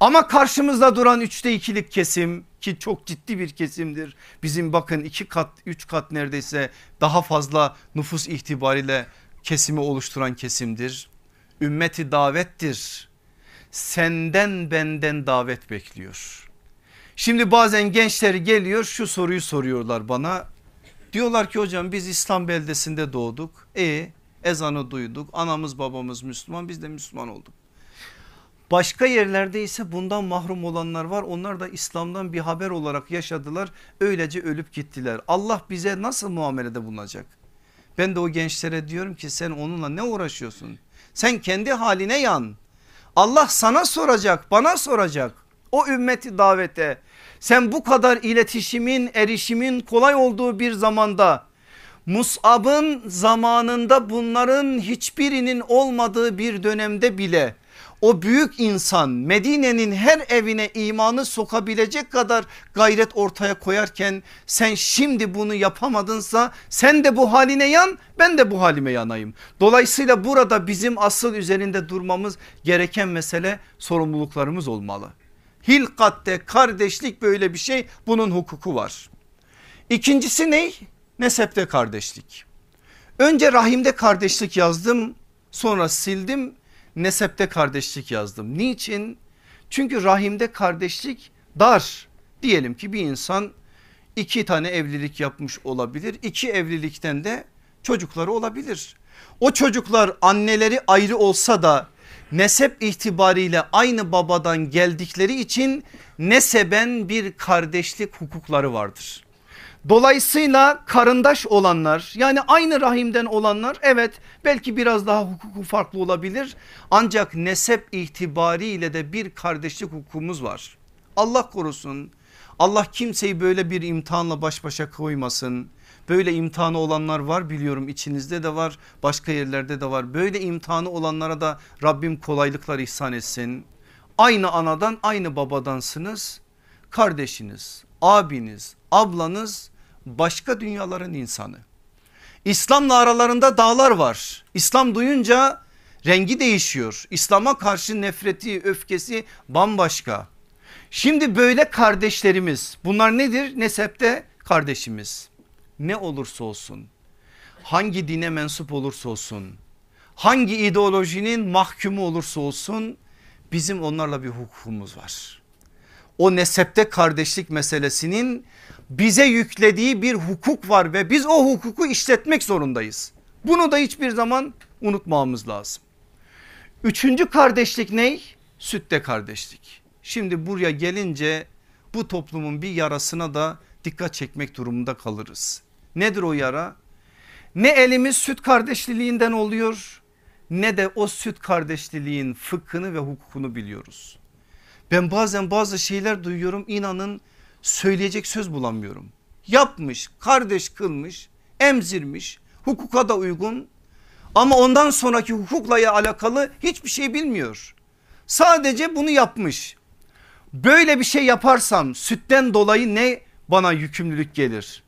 Ama karşımızda duran üçte ikilik kesim ki çok ciddi bir kesimdir. Bizim bakın iki kat üç kat neredeyse daha fazla nüfus itibariyle kesimi oluşturan kesimdir. Ümmeti davettir. Senden benden davet bekliyor. Şimdi bazen gençler geliyor şu soruyu soruyorlar bana. Diyorlar ki hocam biz İslam beldesinde doğduk. E ezanı duyduk. Anamız babamız Müslüman biz de Müslüman olduk. Başka yerlerde ise bundan mahrum olanlar var. Onlar da İslam'dan bir haber olarak yaşadılar. Öylece ölüp gittiler. Allah bize nasıl muamelede bulunacak? Ben de o gençlere diyorum ki sen onunla ne uğraşıyorsun? Sen kendi haline yan. Allah sana soracak bana soracak. O ümmeti davete sen bu kadar iletişimin erişimin kolay olduğu bir zamanda Mus'ab'ın zamanında bunların hiçbirinin olmadığı bir dönemde bile o büyük insan Medine'nin her evine imanı sokabilecek kadar gayret ortaya koyarken sen şimdi bunu yapamadınsa sen de bu haline yan ben de bu halime yanayım. Dolayısıyla burada bizim asıl üzerinde durmamız gereken mesele sorumluluklarımız olmalı. Hilkatte kardeşlik böyle bir şey bunun hukuku var. İkincisi ne? Nesepte kardeşlik. Önce rahimde kardeşlik yazdım sonra sildim nesepte kardeşlik yazdım. Niçin? Çünkü rahimde kardeşlik dar. Diyelim ki bir insan iki tane evlilik yapmış olabilir. İki evlilikten de çocukları olabilir. O çocuklar anneleri ayrı olsa da nesep itibariyle aynı babadan geldikleri için neseben bir kardeşlik hukukları vardır. Dolayısıyla karındaş olanlar yani aynı rahimden olanlar evet belki biraz daha hukuku farklı olabilir. Ancak nesep itibariyle de bir kardeşlik hukukumuz var. Allah korusun Allah kimseyi böyle bir imtihanla baş başa koymasın. Böyle imtihanı olanlar var biliyorum içinizde de var başka yerlerde de var. Böyle imtihanı olanlara da Rabbim kolaylıklar ihsan etsin. Aynı anadan aynı babadansınız kardeşiniz abiniz ablanız başka dünyaların insanı. İslam'la aralarında dağlar var. İslam duyunca rengi değişiyor. İslam'a karşı nefreti öfkesi bambaşka. Şimdi böyle kardeşlerimiz bunlar nedir? Nesepte kardeşimiz. Ne olursa olsun hangi dine mensup olursa olsun hangi ideolojinin mahkumu olursa olsun bizim onlarla bir hukukumuz var. O nesepte kardeşlik meselesinin bize yüklediği bir hukuk var ve biz o hukuku işletmek zorundayız. Bunu da hiçbir zaman unutmamamız lazım. Üçüncü kardeşlik ney? Sütte kardeşlik. Şimdi buraya gelince bu toplumun bir yarasına da dikkat çekmek durumunda kalırız. Nedir o yara? Ne elimiz süt kardeşliğinden oluyor ne de o süt kardeşliğin fıkhını ve hukukunu biliyoruz. Ben bazen bazı şeyler duyuyorum inanın söyleyecek söz bulamıyorum. Yapmış kardeş kılmış emzirmiş hukuka da uygun ama ondan sonraki hukukla alakalı hiçbir şey bilmiyor. Sadece bunu yapmış. Böyle bir şey yaparsam sütten dolayı ne bana yükümlülük gelir?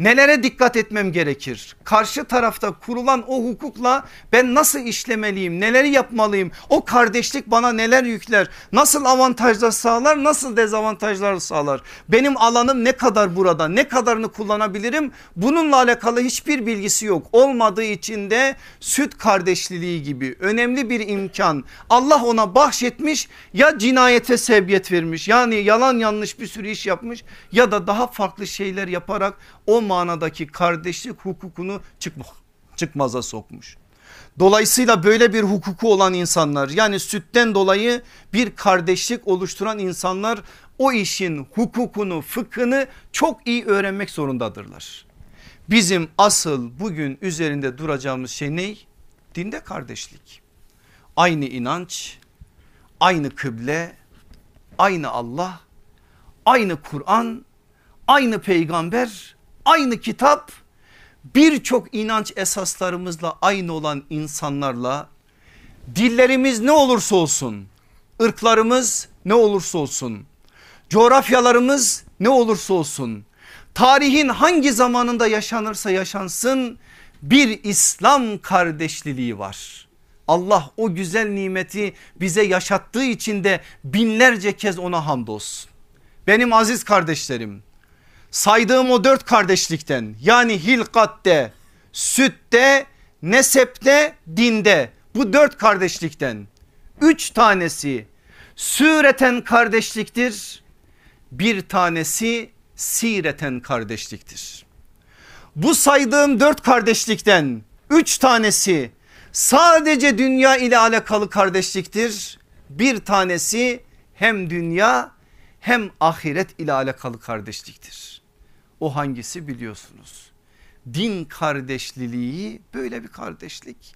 Nelere dikkat etmem gerekir? Karşı tarafta kurulan o hukukla ben nasıl işlemeliyim? Neleri yapmalıyım? O kardeşlik bana neler yükler? Nasıl avantajlar sağlar? Nasıl dezavantajlar sağlar? Benim alanım ne kadar burada? Ne kadarını kullanabilirim? Bununla alakalı hiçbir bilgisi yok. Olmadığı için de süt kardeşliliği gibi önemli bir imkan Allah ona bahşetmiş ya cinayete sebebiyet vermiş. Yani yalan yanlış bir sürü iş yapmış ya da daha farklı şeyler yaparak o manadaki kardeşlik hukukunu çıkma, çıkmaza sokmuş. Dolayısıyla böyle bir hukuku olan insanlar yani sütten dolayı bir kardeşlik oluşturan insanlar o işin hukukunu fıkhını çok iyi öğrenmek zorundadırlar. Bizim asıl bugün üzerinde duracağımız şey ne? Dinde kardeşlik. Aynı inanç, aynı kıble, aynı Allah, aynı Kur'an, aynı peygamber, aynı kitap birçok inanç esaslarımızla aynı olan insanlarla dillerimiz ne olursa olsun ırklarımız ne olursa olsun, coğrafyalarımız ne olursa olsun, tarihin hangi zamanında yaşanırsa yaşansın bir İslam kardeşliliği var. Allah o güzel nimeti bize yaşattığı için de binlerce kez ona hamdolsun. Benim aziz kardeşlerim saydığım o dört kardeşlikten yani hilkatte, sütte, nesepte, dinde bu dört kardeşlikten üç tanesi süreten kardeşliktir. Bir tanesi sireten kardeşliktir. Bu saydığım dört kardeşlikten üç tanesi sadece dünya ile alakalı kardeşliktir. Bir tanesi hem dünya hem ahiret ile alakalı kardeşliktir. O hangisi biliyorsunuz. Din kardeşliliği böyle bir kardeşlik.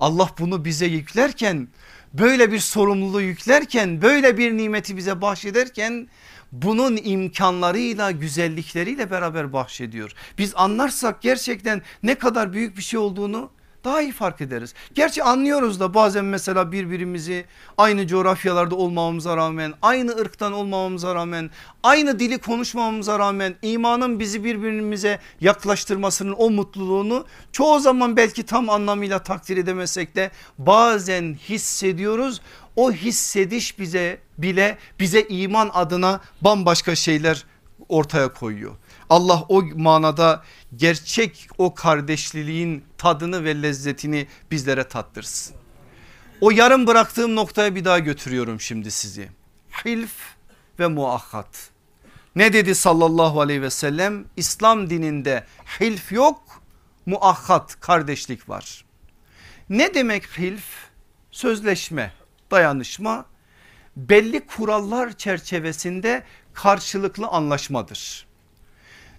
Allah bunu bize yüklerken böyle bir sorumluluğu yüklerken böyle bir nimeti bize bahşederken bunun imkanlarıyla güzellikleriyle beraber bahşediyor. Biz anlarsak gerçekten ne kadar büyük bir şey olduğunu daha iyi fark ederiz. Gerçi anlıyoruz da bazen mesela birbirimizi aynı coğrafyalarda olmamamıza rağmen aynı ırktan olmamamıza rağmen aynı dili konuşmamamıza rağmen imanın bizi birbirimize yaklaştırmasının o mutluluğunu çoğu zaman belki tam anlamıyla takdir edemesek de bazen hissediyoruz. O hissediş bize bile bize iman adına bambaşka şeyler ortaya koyuyor. Allah o manada gerçek o kardeşliliğin tadını ve lezzetini bizlere tattırsın. O yarım bıraktığım noktaya bir daha götürüyorum şimdi sizi. Hilf ve muakkat. Ne dedi sallallahu aleyhi ve sellem? İslam dininde hilf yok muakkat kardeşlik var. Ne demek hilf? Sözleşme, dayanışma belli kurallar çerçevesinde karşılıklı anlaşmadır.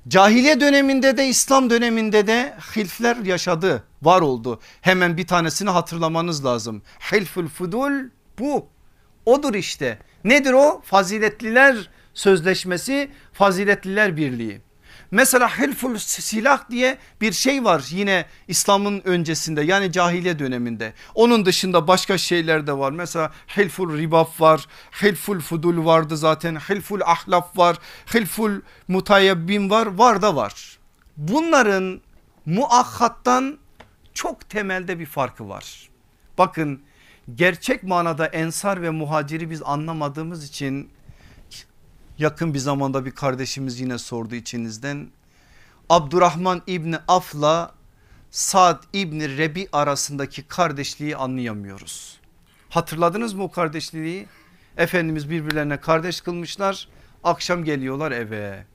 Cahiliye döneminde de İslam döneminde de hilfler yaşadı var oldu. Hemen bir tanesini hatırlamanız lazım. Hilful fudul bu odur işte. Nedir o? Faziletliler sözleşmesi faziletliler birliği. Mesela hilful silah diye bir şey var yine İslam'ın öncesinde yani cahiliye döneminde. Onun dışında başka şeyler de var. Mesela hilful ribaf var, hilful fudul vardı zaten, hilful ahlaf var, hilful mutayabbin var, var da var. Bunların muakhattan çok temelde bir farkı var. Bakın gerçek manada ensar ve muhaciri biz anlamadığımız için yakın bir zamanda bir kardeşimiz yine sordu içinizden. Abdurrahman İbni Af'la Sad İbni Rebi arasındaki kardeşliği anlayamıyoruz. Hatırladınız mı o kardeşliği? Efendimiz birbirlerine kardeş kılmışlar. Akşam geliyorlar eve.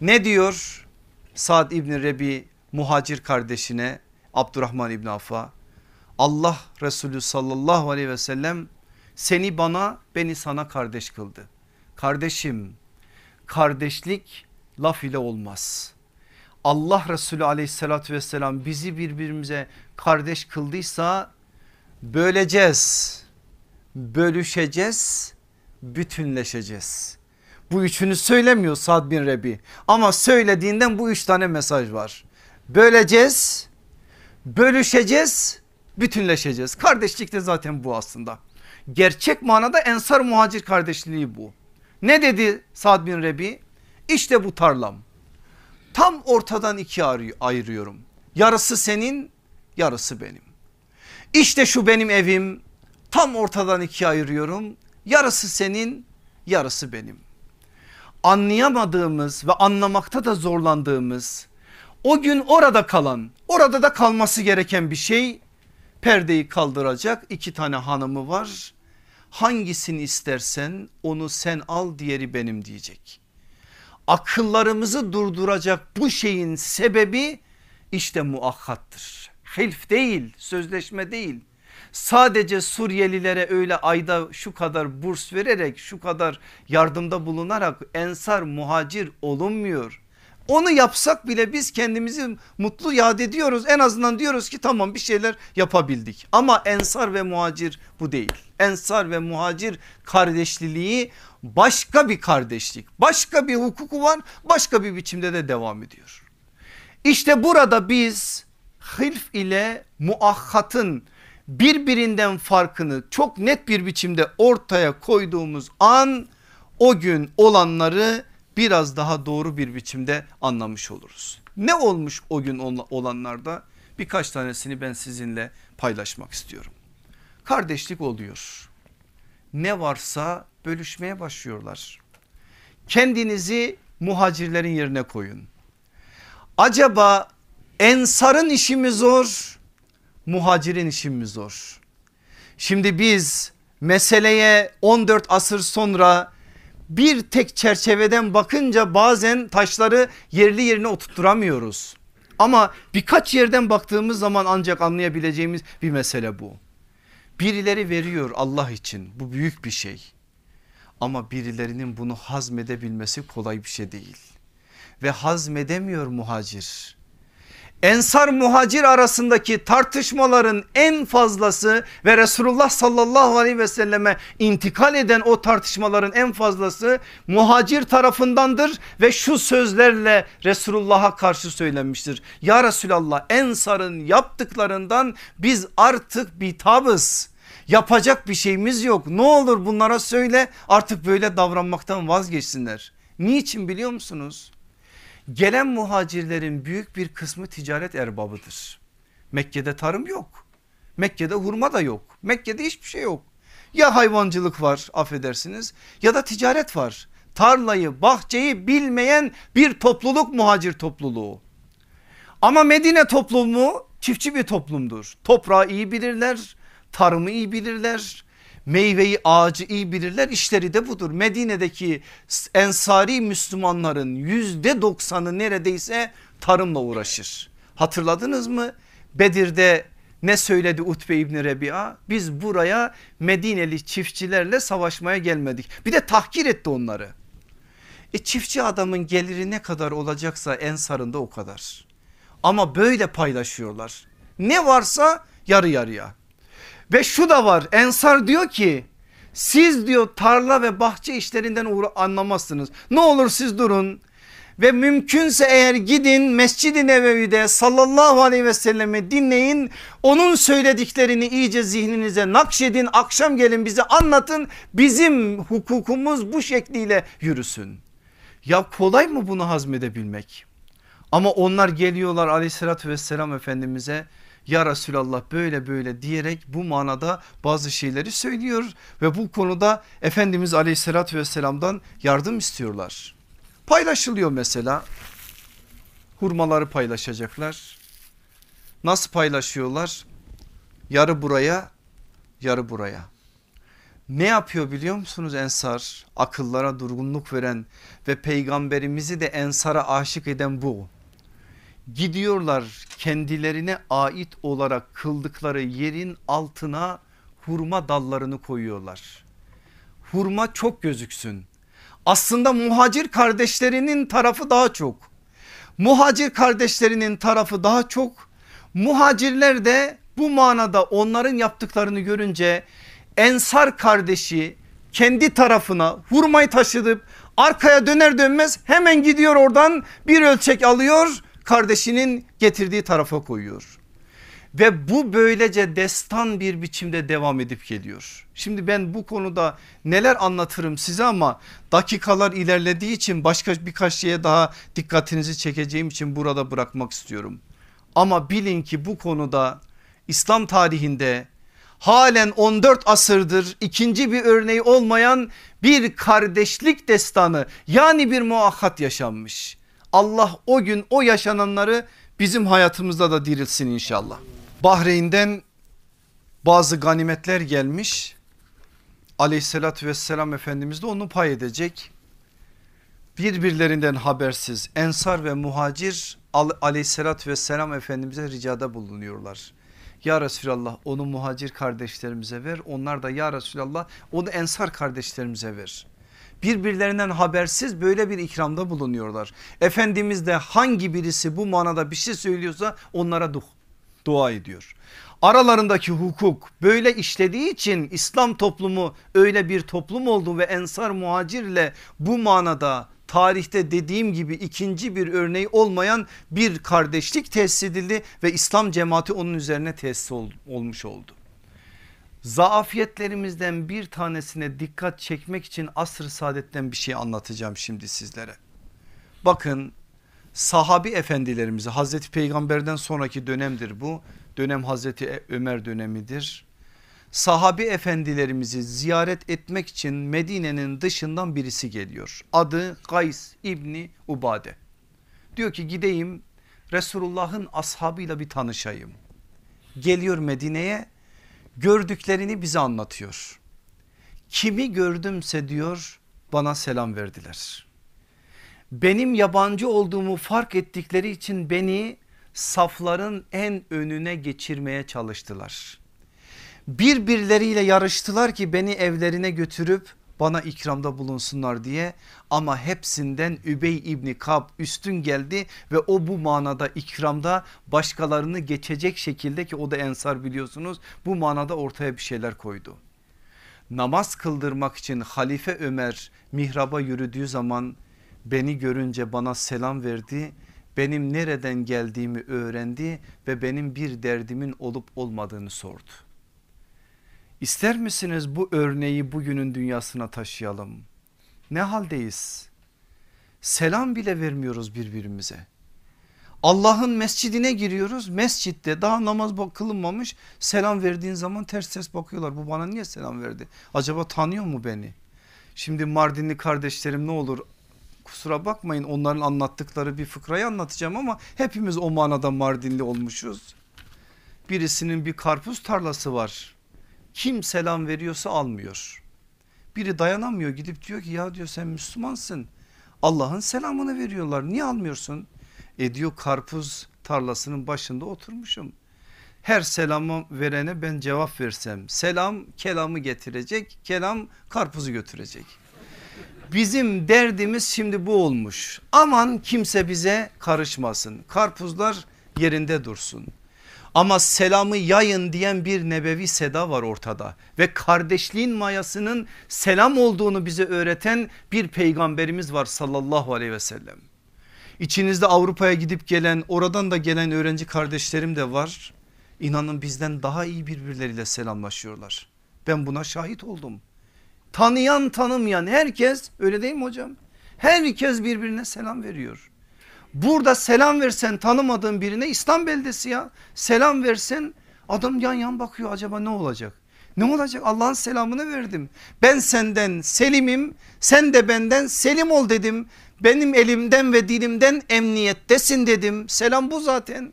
Ne diyor Sad İbni Rebi muhacir kardeşine Abdurrahman İbni Af'a? Allah Resulü sallallahu aleyhi ve sellem seni bana beni sana kardeş kıldı. Kardeşim kardeşlik laf ile olmaz. Allah Resulü aleyhissalatü vesselam bizi birbirimize kardeş kıldıysa böleceğiz, bölüşeceğiz, bütünleşeceğiz. Bu üçünü söylemiyor Sad bin Rebi ama söylediğinden bu üç tane mesaj var. Böleceğiz, bölüşeceğiz, bütünleşeceğiz. Kardeşlik de zaten bu aslında. Gerçek manada ensar muhacir kardeşliği bu. Ne dedi Sad bin Rebi? İşte bu tarlam. Tam ortadan ikiye ayırıyorum. Yarısı senin yarısı benim. İşte şu benim evim tam ortadan ikiye ayırıyorum. Yarısı senin yarısı benim. Anlayamadığımız ve anlamakta da zorlandığımız o gün orada kalan orada da kalması gereken bir şey perdeyi kaldıracak iki tane hanımı var hangisini istersen onu sen al diğeri benim diyecek. Akıllarımızı durduracak bu şeyin sebebi işte muakkattır. Hilf değil sözleşme değil. Sadece Suriyelilere öyle ayda şu kadar burs vererek şu kadar yardımda bulunarak ensar muhacir olunmuyor. Onu yapsak bile biz kendimizi mutlu yad ediyoruz. En azından diyoruz ki tamam bir şeyler yapabildik. Ama ensar ve muhacir bu değil. Ensar ve muhacir kardeşliliği başka bir kardeşlik. Başka bir hukuku var başka bir biçimde de devam ediyor. İşte burada biz hilf ile muahhatın birbirinden farkını çok net bir biçimde ortaya koyduğumuz an o gün olanları biraz daha doğru bir biçimde anlamış oluruz. Ne olmuş o gün olanlarda birkaç tanesini ben sizinle paylaşmak istiyorum. Kardeşlik oluyor. Ne varsa bölüşmeye başlıyorlar. Kendinizi muhacirlerin yerine koyun. Acaba ensarın işi mi zor? Muhacirin işi mi zor? Şimdi biz meseleye 14 asır sonra bir tek çerçeveden bakınca bazen taşları yerli yerine oturtturamıyoruz. Ama birkaç yerden baktığımız zaman ancak anlayabileceğimiz bir mesele bu. Birileri veriyor Allah için bu büyük bir şey. Ama birilerinin bunu hazmedebilmesi kolay bir şey değil. Ve hazmedemiyor muhacir. Ensar muhacir arasındaki tartışmaların en fazlası ve Resulullah sallallahu aleyhi ve selleme intikal eden o tartışmaların en fazlası muhacir tarafındandır ve şu sözlerle Resulullah'a karşı söylenmiştir. Ya Resulallah Ensar'ın yaptıklarından biz artık bitabız yapacak bir şeyimiz yok ne olur bunlara söyle artık böyle davranmaktan vazgeçsinler. Niçin biliyor musunuz? Gelen muhacirlerin büyük bir kısmı ticaret erbabıdır. Mekke'de tarım yok. Mekke'de hurma da yok. Mekke'de hiçbir şey yok. Ya hayvancılık var affedersiniz ya da ticaret var. Tarlayı bahçeyi bilmeyen bir topluluk muhacir topluluğu. Ama Medine toplumu çiftçi bir toplumdur. Toprağı iyi bilirler, tarımı iyi bilirler, meyveyi ağacı iyi bilirler işleri de budur. Medine'deki ensari Müslümanların yüzde doksanı neredeyse tarımla uğraşır. Hatırladınız mı? Bedir'de ne söyledi Utbe İbni Rebi'a? Biz buraya Medineli çiftçilerle savaşmaya gelmedik. Bir de tahkir etti onları. E çiftçi adamın geliri ne kadar olacaksa ensarında o kadar. Ama böyle paylaşıyorlar. Ne varsa yarı yarıya. Ve şu da var Ensar diyor ki siz diyor tarla ve bahçe işlerinden anlamazsınız. Ne olur siz durun ve mümkünse eğer gidin Mescid-i Nebevi'de sallallahu aleyhi ve sellemi dinleyin. Onun söylediklerini iyice zihninize nakşedin akşam gelin bize anlatın bizim hukukumuz bu şekliyle yürüsün. Ya kolay mı bunu hazmedebilmek? Ama onlar geliyorlar aleyhissalatü vesselam efendimize ya Resulallah böyle böyle diyerek bu manada bazı şeyleri söylüyor ve bu konuda Efendimiz aleyhissalatü vesselamdan yardım istiyorlar. Paylaşılıyor mesela hurmaları paylaşacaklar. Nasıl paylaşıyorlar? Yarı buraya yarı buraya. Ne yapıyor biliyor musunuz Ensar? Akıllara durgunluk veren ve peygamberimizi de Ensar'a aşık eden bu gidiyorlar kendilerine ait olarak kıldıkları yerin altına hurma dallarını koyuyorlar. Hurma çok gözüksün. Aslında muhacir kardeşlerinin tarafı daha çok. Muhacir kardeşlerinin tarafı daha çok. Muhacirler de bu manada onların yaptıklarını görünce Ensar kardeşi kendi tarafına hurmayı taşıdıp arkaya döner dönmez hemen gidiyor oradan bir ölçek alıyor kardeşinin getirdiği tarafa koyuyor. Ve bu böylece destan bir biçimde devam edip geliyor. Şimdi ben bu konuda neler anlatırım size ama dakikalar ilerlediği için başka birkaç şeye daha dikkatinizi çekeceğim için burada bırakmak istiyorum. Ama bilin ki bu konuda İslam tarihinde halen 14 asırdır ikinci bir örneği olmayan bir kardeşlik destanı yani bir muakkat yaşanmış. Allah o gün o yaşananları bizim hayatımızda da dirilsin inşallah. Bahreyn'den bazı ganimetler gelmiş. Aleyhissalatü vesselam Efendimiz de onu pay edecek. Birbirlerinden habersiz Ensar ve Muhacir aleyhissalatü vesselam Efendimiz'e ricada bulunuyorlar. Ya Resulallah onu muhacir kardeşlerimize ver onlar da ya Resulallah onu ensar kardeşlerimize ver birbirlerinden habersiz böyle bir ikramda bulunuyorlar. Efendimiz de hangi birisi bu manada bir şey söylüyorsa onlara du dua ediyor. Aralarındaki hukuk böyle işlediği için İslam toplumu öyle bir toplum oldu ve Ensar muhacirle bu manada tarihte dediğim gibi ikinci bir örneği olmayan bir kardeşlik tesis edildi ve İslam cemaati onun üzerine tesis ol, olmuş oldu. Zaafiyetlerimizden bir tanesine dikkat çekmek için asr-ı saadetten bir şey anlatacağım şimdi sizlere. Bakın sahabi efendilerimizi Hazreti Peygamber'den sonraki dönemdir bu. Dönem Hazreti Ömer dönemidir. Sahabi efendilerimizi ziyaret etmek için Medine'nin dışından birisi geliyor. Adı Gays İbni Ubade. Diyor ki gideyim Resulullah'ın ashabıyla bir tanışayım. Geliyor Medine'ye gördüklerini bize anlatıyor. Kimi gördümse diyor bana selam verdiler. Benim yabancı olduğumu fark ettikleri için beni safların en önüne geçirmeye çalıştılar. Birbirleriyle yarıştılar ki beni evlerine götürüp bana ikramda bulunsunlar diye ama hepsinden Übey İbni Kab üstün geldi ve o bu manada ikramda başkalarını geçecek şekilde ki o da ensar biliyorsunuz bu manada ortaya bir şeyler koydu. Namaz kıldırmak için Halife Ömer mihraba yürüdüğü zaman beni görünce bana selam verdi benim nereden geldiğimi öğrendi ve benim bir derdimin olup olmadığını sordu. İster misiniz bu örneği bugünün dünyasına taşıyalım? Ne haldeyiz? Selam bile vermiyoruz birbirimize. Allah'ın mescidine giriyoruz. Mescitte daha namaz kılınmamış selam verdiğin zaman ters ters bakıyorlar. Bu bana niye selam verdi? Acaba tanıyor mu beni? Şimdi Mardinli kardeşlerim ne olur kusura bakmayın onların anlattıkları bir fıkrayı anlatacağım ama hepimiz o manada Mardinli olmuşuz. Birisinin bir karpuz tarlası var kim selam veriyorsa almıyor. Biri dayanamıyor gidip diyor ki ya diyor sen Müslümansın. Allah'ın selamını veriyorlar niye almıyorsun? E diyor karpuz tarlasının başında oturmuşum. Her selamı verene ben cevap versem selam kelamı getirecek kelam karpuzu götürecek. Bizim derdimiz şimdi bu olmuş aman kimse bize karışmasın karpuzlar yerinde dursun. Ama selamı yayın diyen bir nebevi seda var ortada ve kardeşliğin mayasının selam olduğunu bize öğreten bir peygamberimiz var sallallahu aleyhi ve sellem. İçinizde Avrupa'ya gidip gelen oradan da gelen öğrenci kardeşlerim de var. İnanın bizden daha iyi birbirleriyle selamlaşıyorlar. Ben buna şahit oldum. Tanıyan tanımayan herkes öyle değil mi hocam? Herkes birbirine selam veriyor. Burada selam versen tanımadığın birine İslam beldesi ya. Selam versen adam yan yan bakıyor acaba ne olacak? Ne olacak Allah'ın selamını verdim. Ben senden selimim sen de benden selim ol dedim. Benim elimden ve dilimden emniyettesin dedim. Selam bu zaten.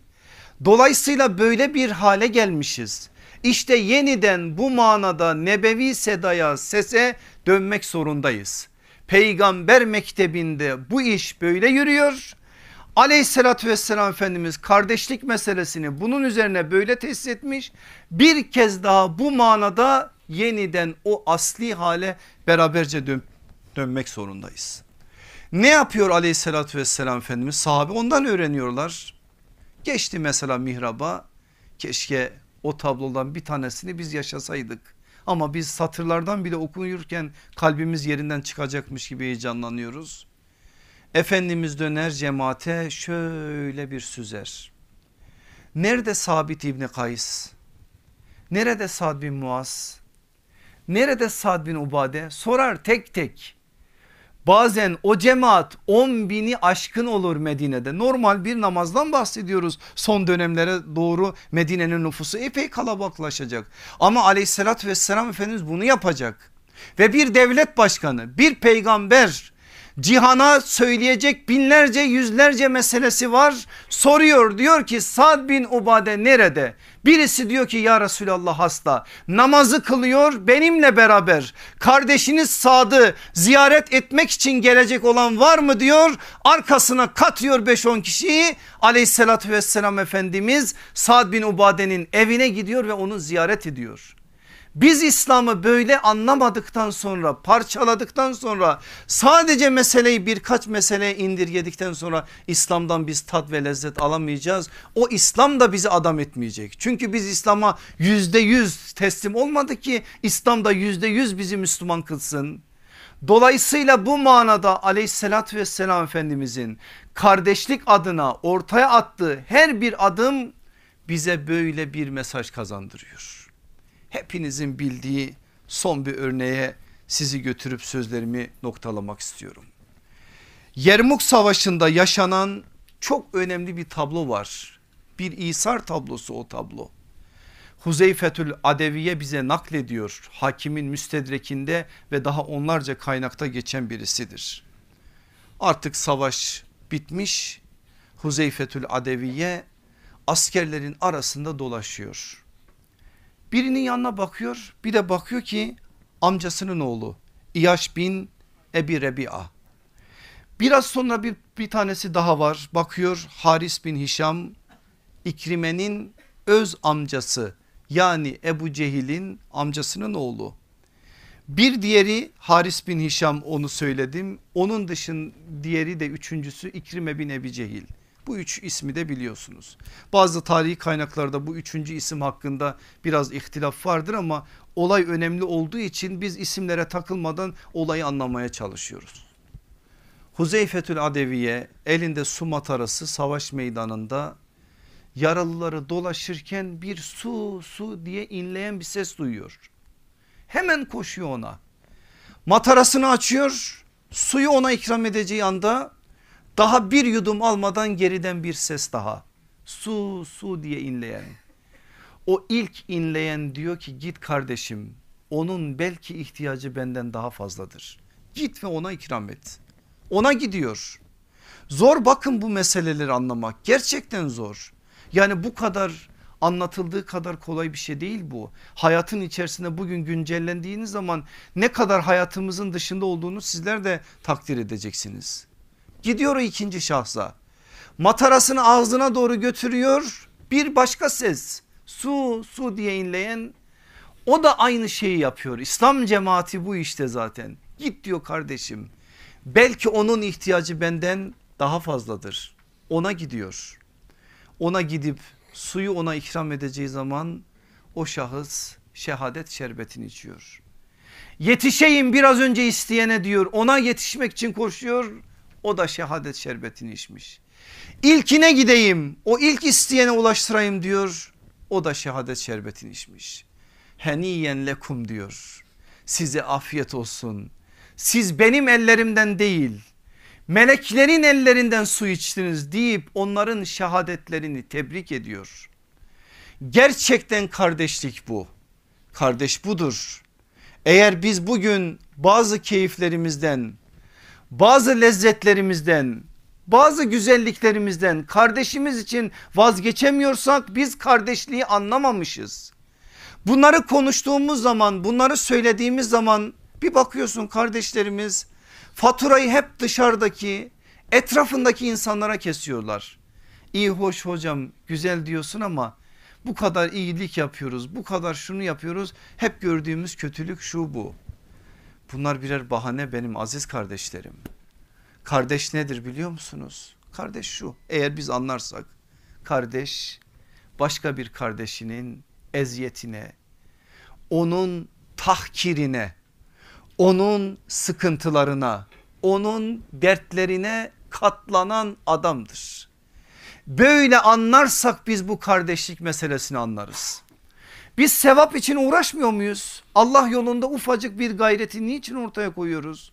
Dolayısıyla böyle bir hale gelmişiz. İşte yeniden bu manada nebevi sedaya sese dönmek zorundayız. Peygamber mektebinde bu iş böyle yürüyor Aleyhissalatü vesselam Efendimiz kardeşlik meselesini bunun üzerine böyle tesis etmiş. Bir kez daha bu manada yeniden o asli hale beraberce dön dönmek zorundayız. Ne yapıyor aleyhissalatü vesselam Efendimiz? Sahabe ondan öğreniyorlar. Geçti mesela mihraba keşke o tablodan bir tanesini biz yaşasaydık. Ama biz satırlardan bile okuyurken kalbimiz yerinden çıkacakmış gibi heyecanlanıyoruz. Efendimiz döner cemaate şöyle bir süzer. Nerede Sabit İbni Kays? Nerede Sad bin Muaz? Nerede Sad bin Ubade? Sorar tek tek. Bazen o cemaat 10 bini aşkın olur Medine'de. Normal bir namazdan bahsediyoruz. Son dönemlere doğru Medine'nin nüfusu epey kalabalıklaşacak. Ama aleyhissalatü vesselam Efendimiz bunu yapacak. Ve bir devlet başkanı bir peygamber cihana söyleyecek binlerce yüzlerce meselesi var. Soruyor diyor ki Sad bin Ubade nerede? Birisi diyor ki ya Resulallah hasta namazı kılıyor benimle beraber kardeşiniz Sad'ı ziyaret etmek için gelecek olan var mı diyor arkasına katıyor 5-10 kişiyi aleyhissalatü vesselam Efendimiz Sad bin Ubade'nin evine gidiyor ve onu ziyaret ediyor. Biz İslam'ı böyle anlamadıktan sonra parçaladıktan sonra sadece meseleyi birkaç meseleye indirgedikten sonra İslam'dan biz tat ve lezzet alamayacağız. O İslam da bizi adam etmeyecek. Çünkü biz İslam'a yüzde yüz teslim olmadık ki İslam da yüzde yüz bizi Müslüman kılsın. Dolayısıyla bu manada aleyhissalatü vesselam Efendimizin kardeşlik adına ortaya attığı her bir adım bize böyle bir mesaj kazandırıyor hepinizin bildiği son bir örneğe sizi götürüp sözlerimi noktalamak istiyorum. Yermuk Savaşı'nda yaşanan çok önemli bir tablo var. Bir İsar tablosu o tablo. Huzeyfetül Adeviye bize naklediyor. Hakimin müstedrekinde ve daha onlarca kaynakta geçen birisidir. Artık savaş bitmiş. Huzeyfetül Adeviye askerlerin arasında dolaşıyor. Birinin yanına bakıyor bir de bakıyor ki amcasının oğlu İyaş bin Ebi Rebi'a. Biraz sonra bir, bir tanesi daha var bakıyor Haris bin Hişam İkrime'nin öz amcası yani Ebu Cehil'in amcasının oğlu. Bir diğeri Haris bin Hişam onu söyledim. Onun dışın diğeri de üçüncüsü İkrime bin Ebi Cehil. Bu üç ismi de biliyorsunuz. Bazı tarihi kaynaklarda bu üçüncü isim hakkında biraz ihtilaf vardır ama olay önemli olduğu için biz isimlere takılmadan olayı anlamaya çalışıyoruz. Huzeyfetül Adeviye elinde su matarası savaş meydanında yaralıları dolaşırken bir su su diye inleyen bir ses duyuyor. Hemen koşuyor ona. Matarasını açıyor suyu ona ikram edeceği anda daha bir yudum almadan geriden bir ses daha. Su su diye inleyen. O ilk inleyen diyor ki git kardeşim onun belki ihtiyacı benden daha fazladır. Git ve ona ikram et. Ona gidiyor. Zor bakın bu meseleleri anlamak gerçekten zor. Yani bu kadar anlatıldığı kadar kolay bir şey değil bu. Hayatın içerisinde bugün güncellendiğiniz zaman ne kadar hayatımızın dışında olduğunu sizler de takdir edeceksiniz. Gidiyor ikinci şahsa. Matarasını ağzına doğru götürüyor. Bir başka ses su su diye inleyen o da aynı şeyi yapıyor. İslam cemaati bu işte zaten. Git diyor kardeşim. Belki onun ihtiyacı benden daha fazladır. Ona gidiyor. Ona gidip suyu ona ikram edeceği zaman o şahıs şehadet şerbetini içiyor. Yetişeyim biraz önce isteyene diyor. Ona yetişmek için koşuyor o da şehadet şerbetini içmiş. İlkine gideyim o ilk isteyene ulaştırayım diyor o da şehadet şerbetini içmiş. Heniyen lekum diyor size afiyet olsun siz benim ellerimden değil meleklerin ellerinden su içtiniz deyip onların şehadetlerini tebrik ediyor. Gerçekten kardeşlik bu. Kardeş budur. Eğer biz bugün bazı keyiflerimizden, bazı lezzetlerimizden, bazı güzelliklerimizden kardeşimiz için vazgeçemiyorsak biz kardeşliği anlamamışız. Bunları konuştuğumuz zaman, bunları söylediğimiz zaman bir bakıyorsun kardeşlerimiz faturayı hep dışarıdaki etrafındaki insanlara kesiyorlar. İyi hoş hocam güzel diyorsun ama bu kadar iyilik yapıyoruz bu kadar şunu yapıyoruz hep gördüğümüz kötülük şu bu. Bunlar birer bahane benim aziz kardeşlerim. Kardeş nedir biliyor musunuz? Kardeş şu eğer biz anlarsak kardeş başka bir kardeşinin eziyetine onun tahkirine onun sıkıntılarına, onun dertlerine katlanan adamdır. Böyle anlarsak biz bu kardeşlik meselesini anlarız. Biz sevap için uğraşmıyor muyuz? Allah yolunda ufacık bir gayreti niçin ortaya koyuyoruz?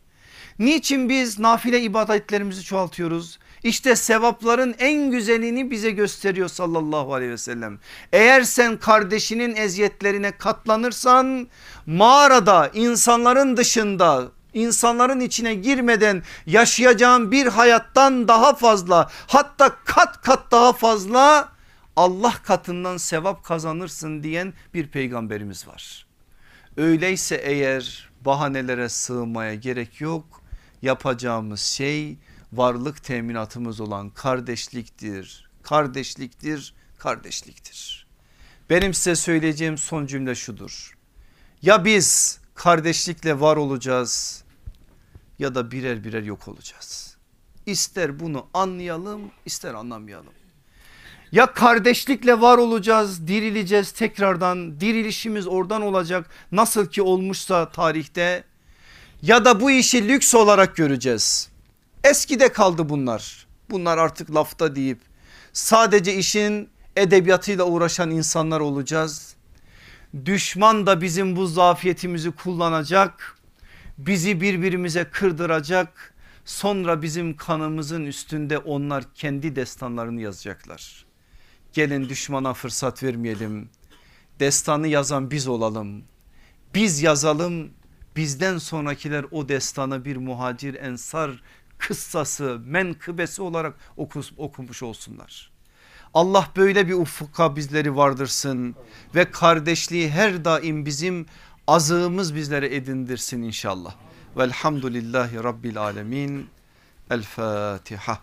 Niçin biz nafile ibadetlerimizi çoğaltıyoruz? İşte sevapların en güzelini bize gösteriyor sallallahu aleyhi ve sellem. Eğer sen kardeşinin eziyetlerine katlanırsan mağarada insanların dışında insanların içine girmeden yaşayacağın bir hayattan daha fazla hatta kat kat daha fazla Allah katından sevap kazanırsın diyen bir peygamberimiz var. Öyleyse eğer bahanelere sığmaya gerek yok yapacağımız şey varlık teminatımız olan kardeşliktir. Kardeşliktir, kardeşliktir. Benim size söyleyeceğim son cümle şudur. Ya biz kardeşlikle var olacağız ya da birer birer yok olacağız. İster bunu anlayalım ister anlamayalım. Ya kardeşlikle var olacağız dirileceğiz tekrardan dirilişimiz oradan olacak nasıl ki olmuşsa tarihte ya da bu işi lüks olarak göreceğiz. Eskide kaldı bunlar. Bunlar artık lafta deyip sadece işin edebiyatıyla uğraşan insanlar olacağız. Düşman da bizim bu zafiyetimizi kullanacak. Bizi birbirimize kırdıracak. Sonra bizim kanımızın üstünde onlar kendi destanlarını yazacaklar. Gelin düşmana fırsat vermeyelim. Destanı yazan biz olalım. Biz yazalım. Bizden sonrakiler o destanı bir muhacir ensar kıssası menkıbesi olarak okus, okumuş olsunlar. Allah böyle bir ufka bizleri vardırsın ve kardeşliği her daim bizim azığımız bizlere edindirsin inşallah. Velhamdülillahi Rabbil Alemin. El Fatiha.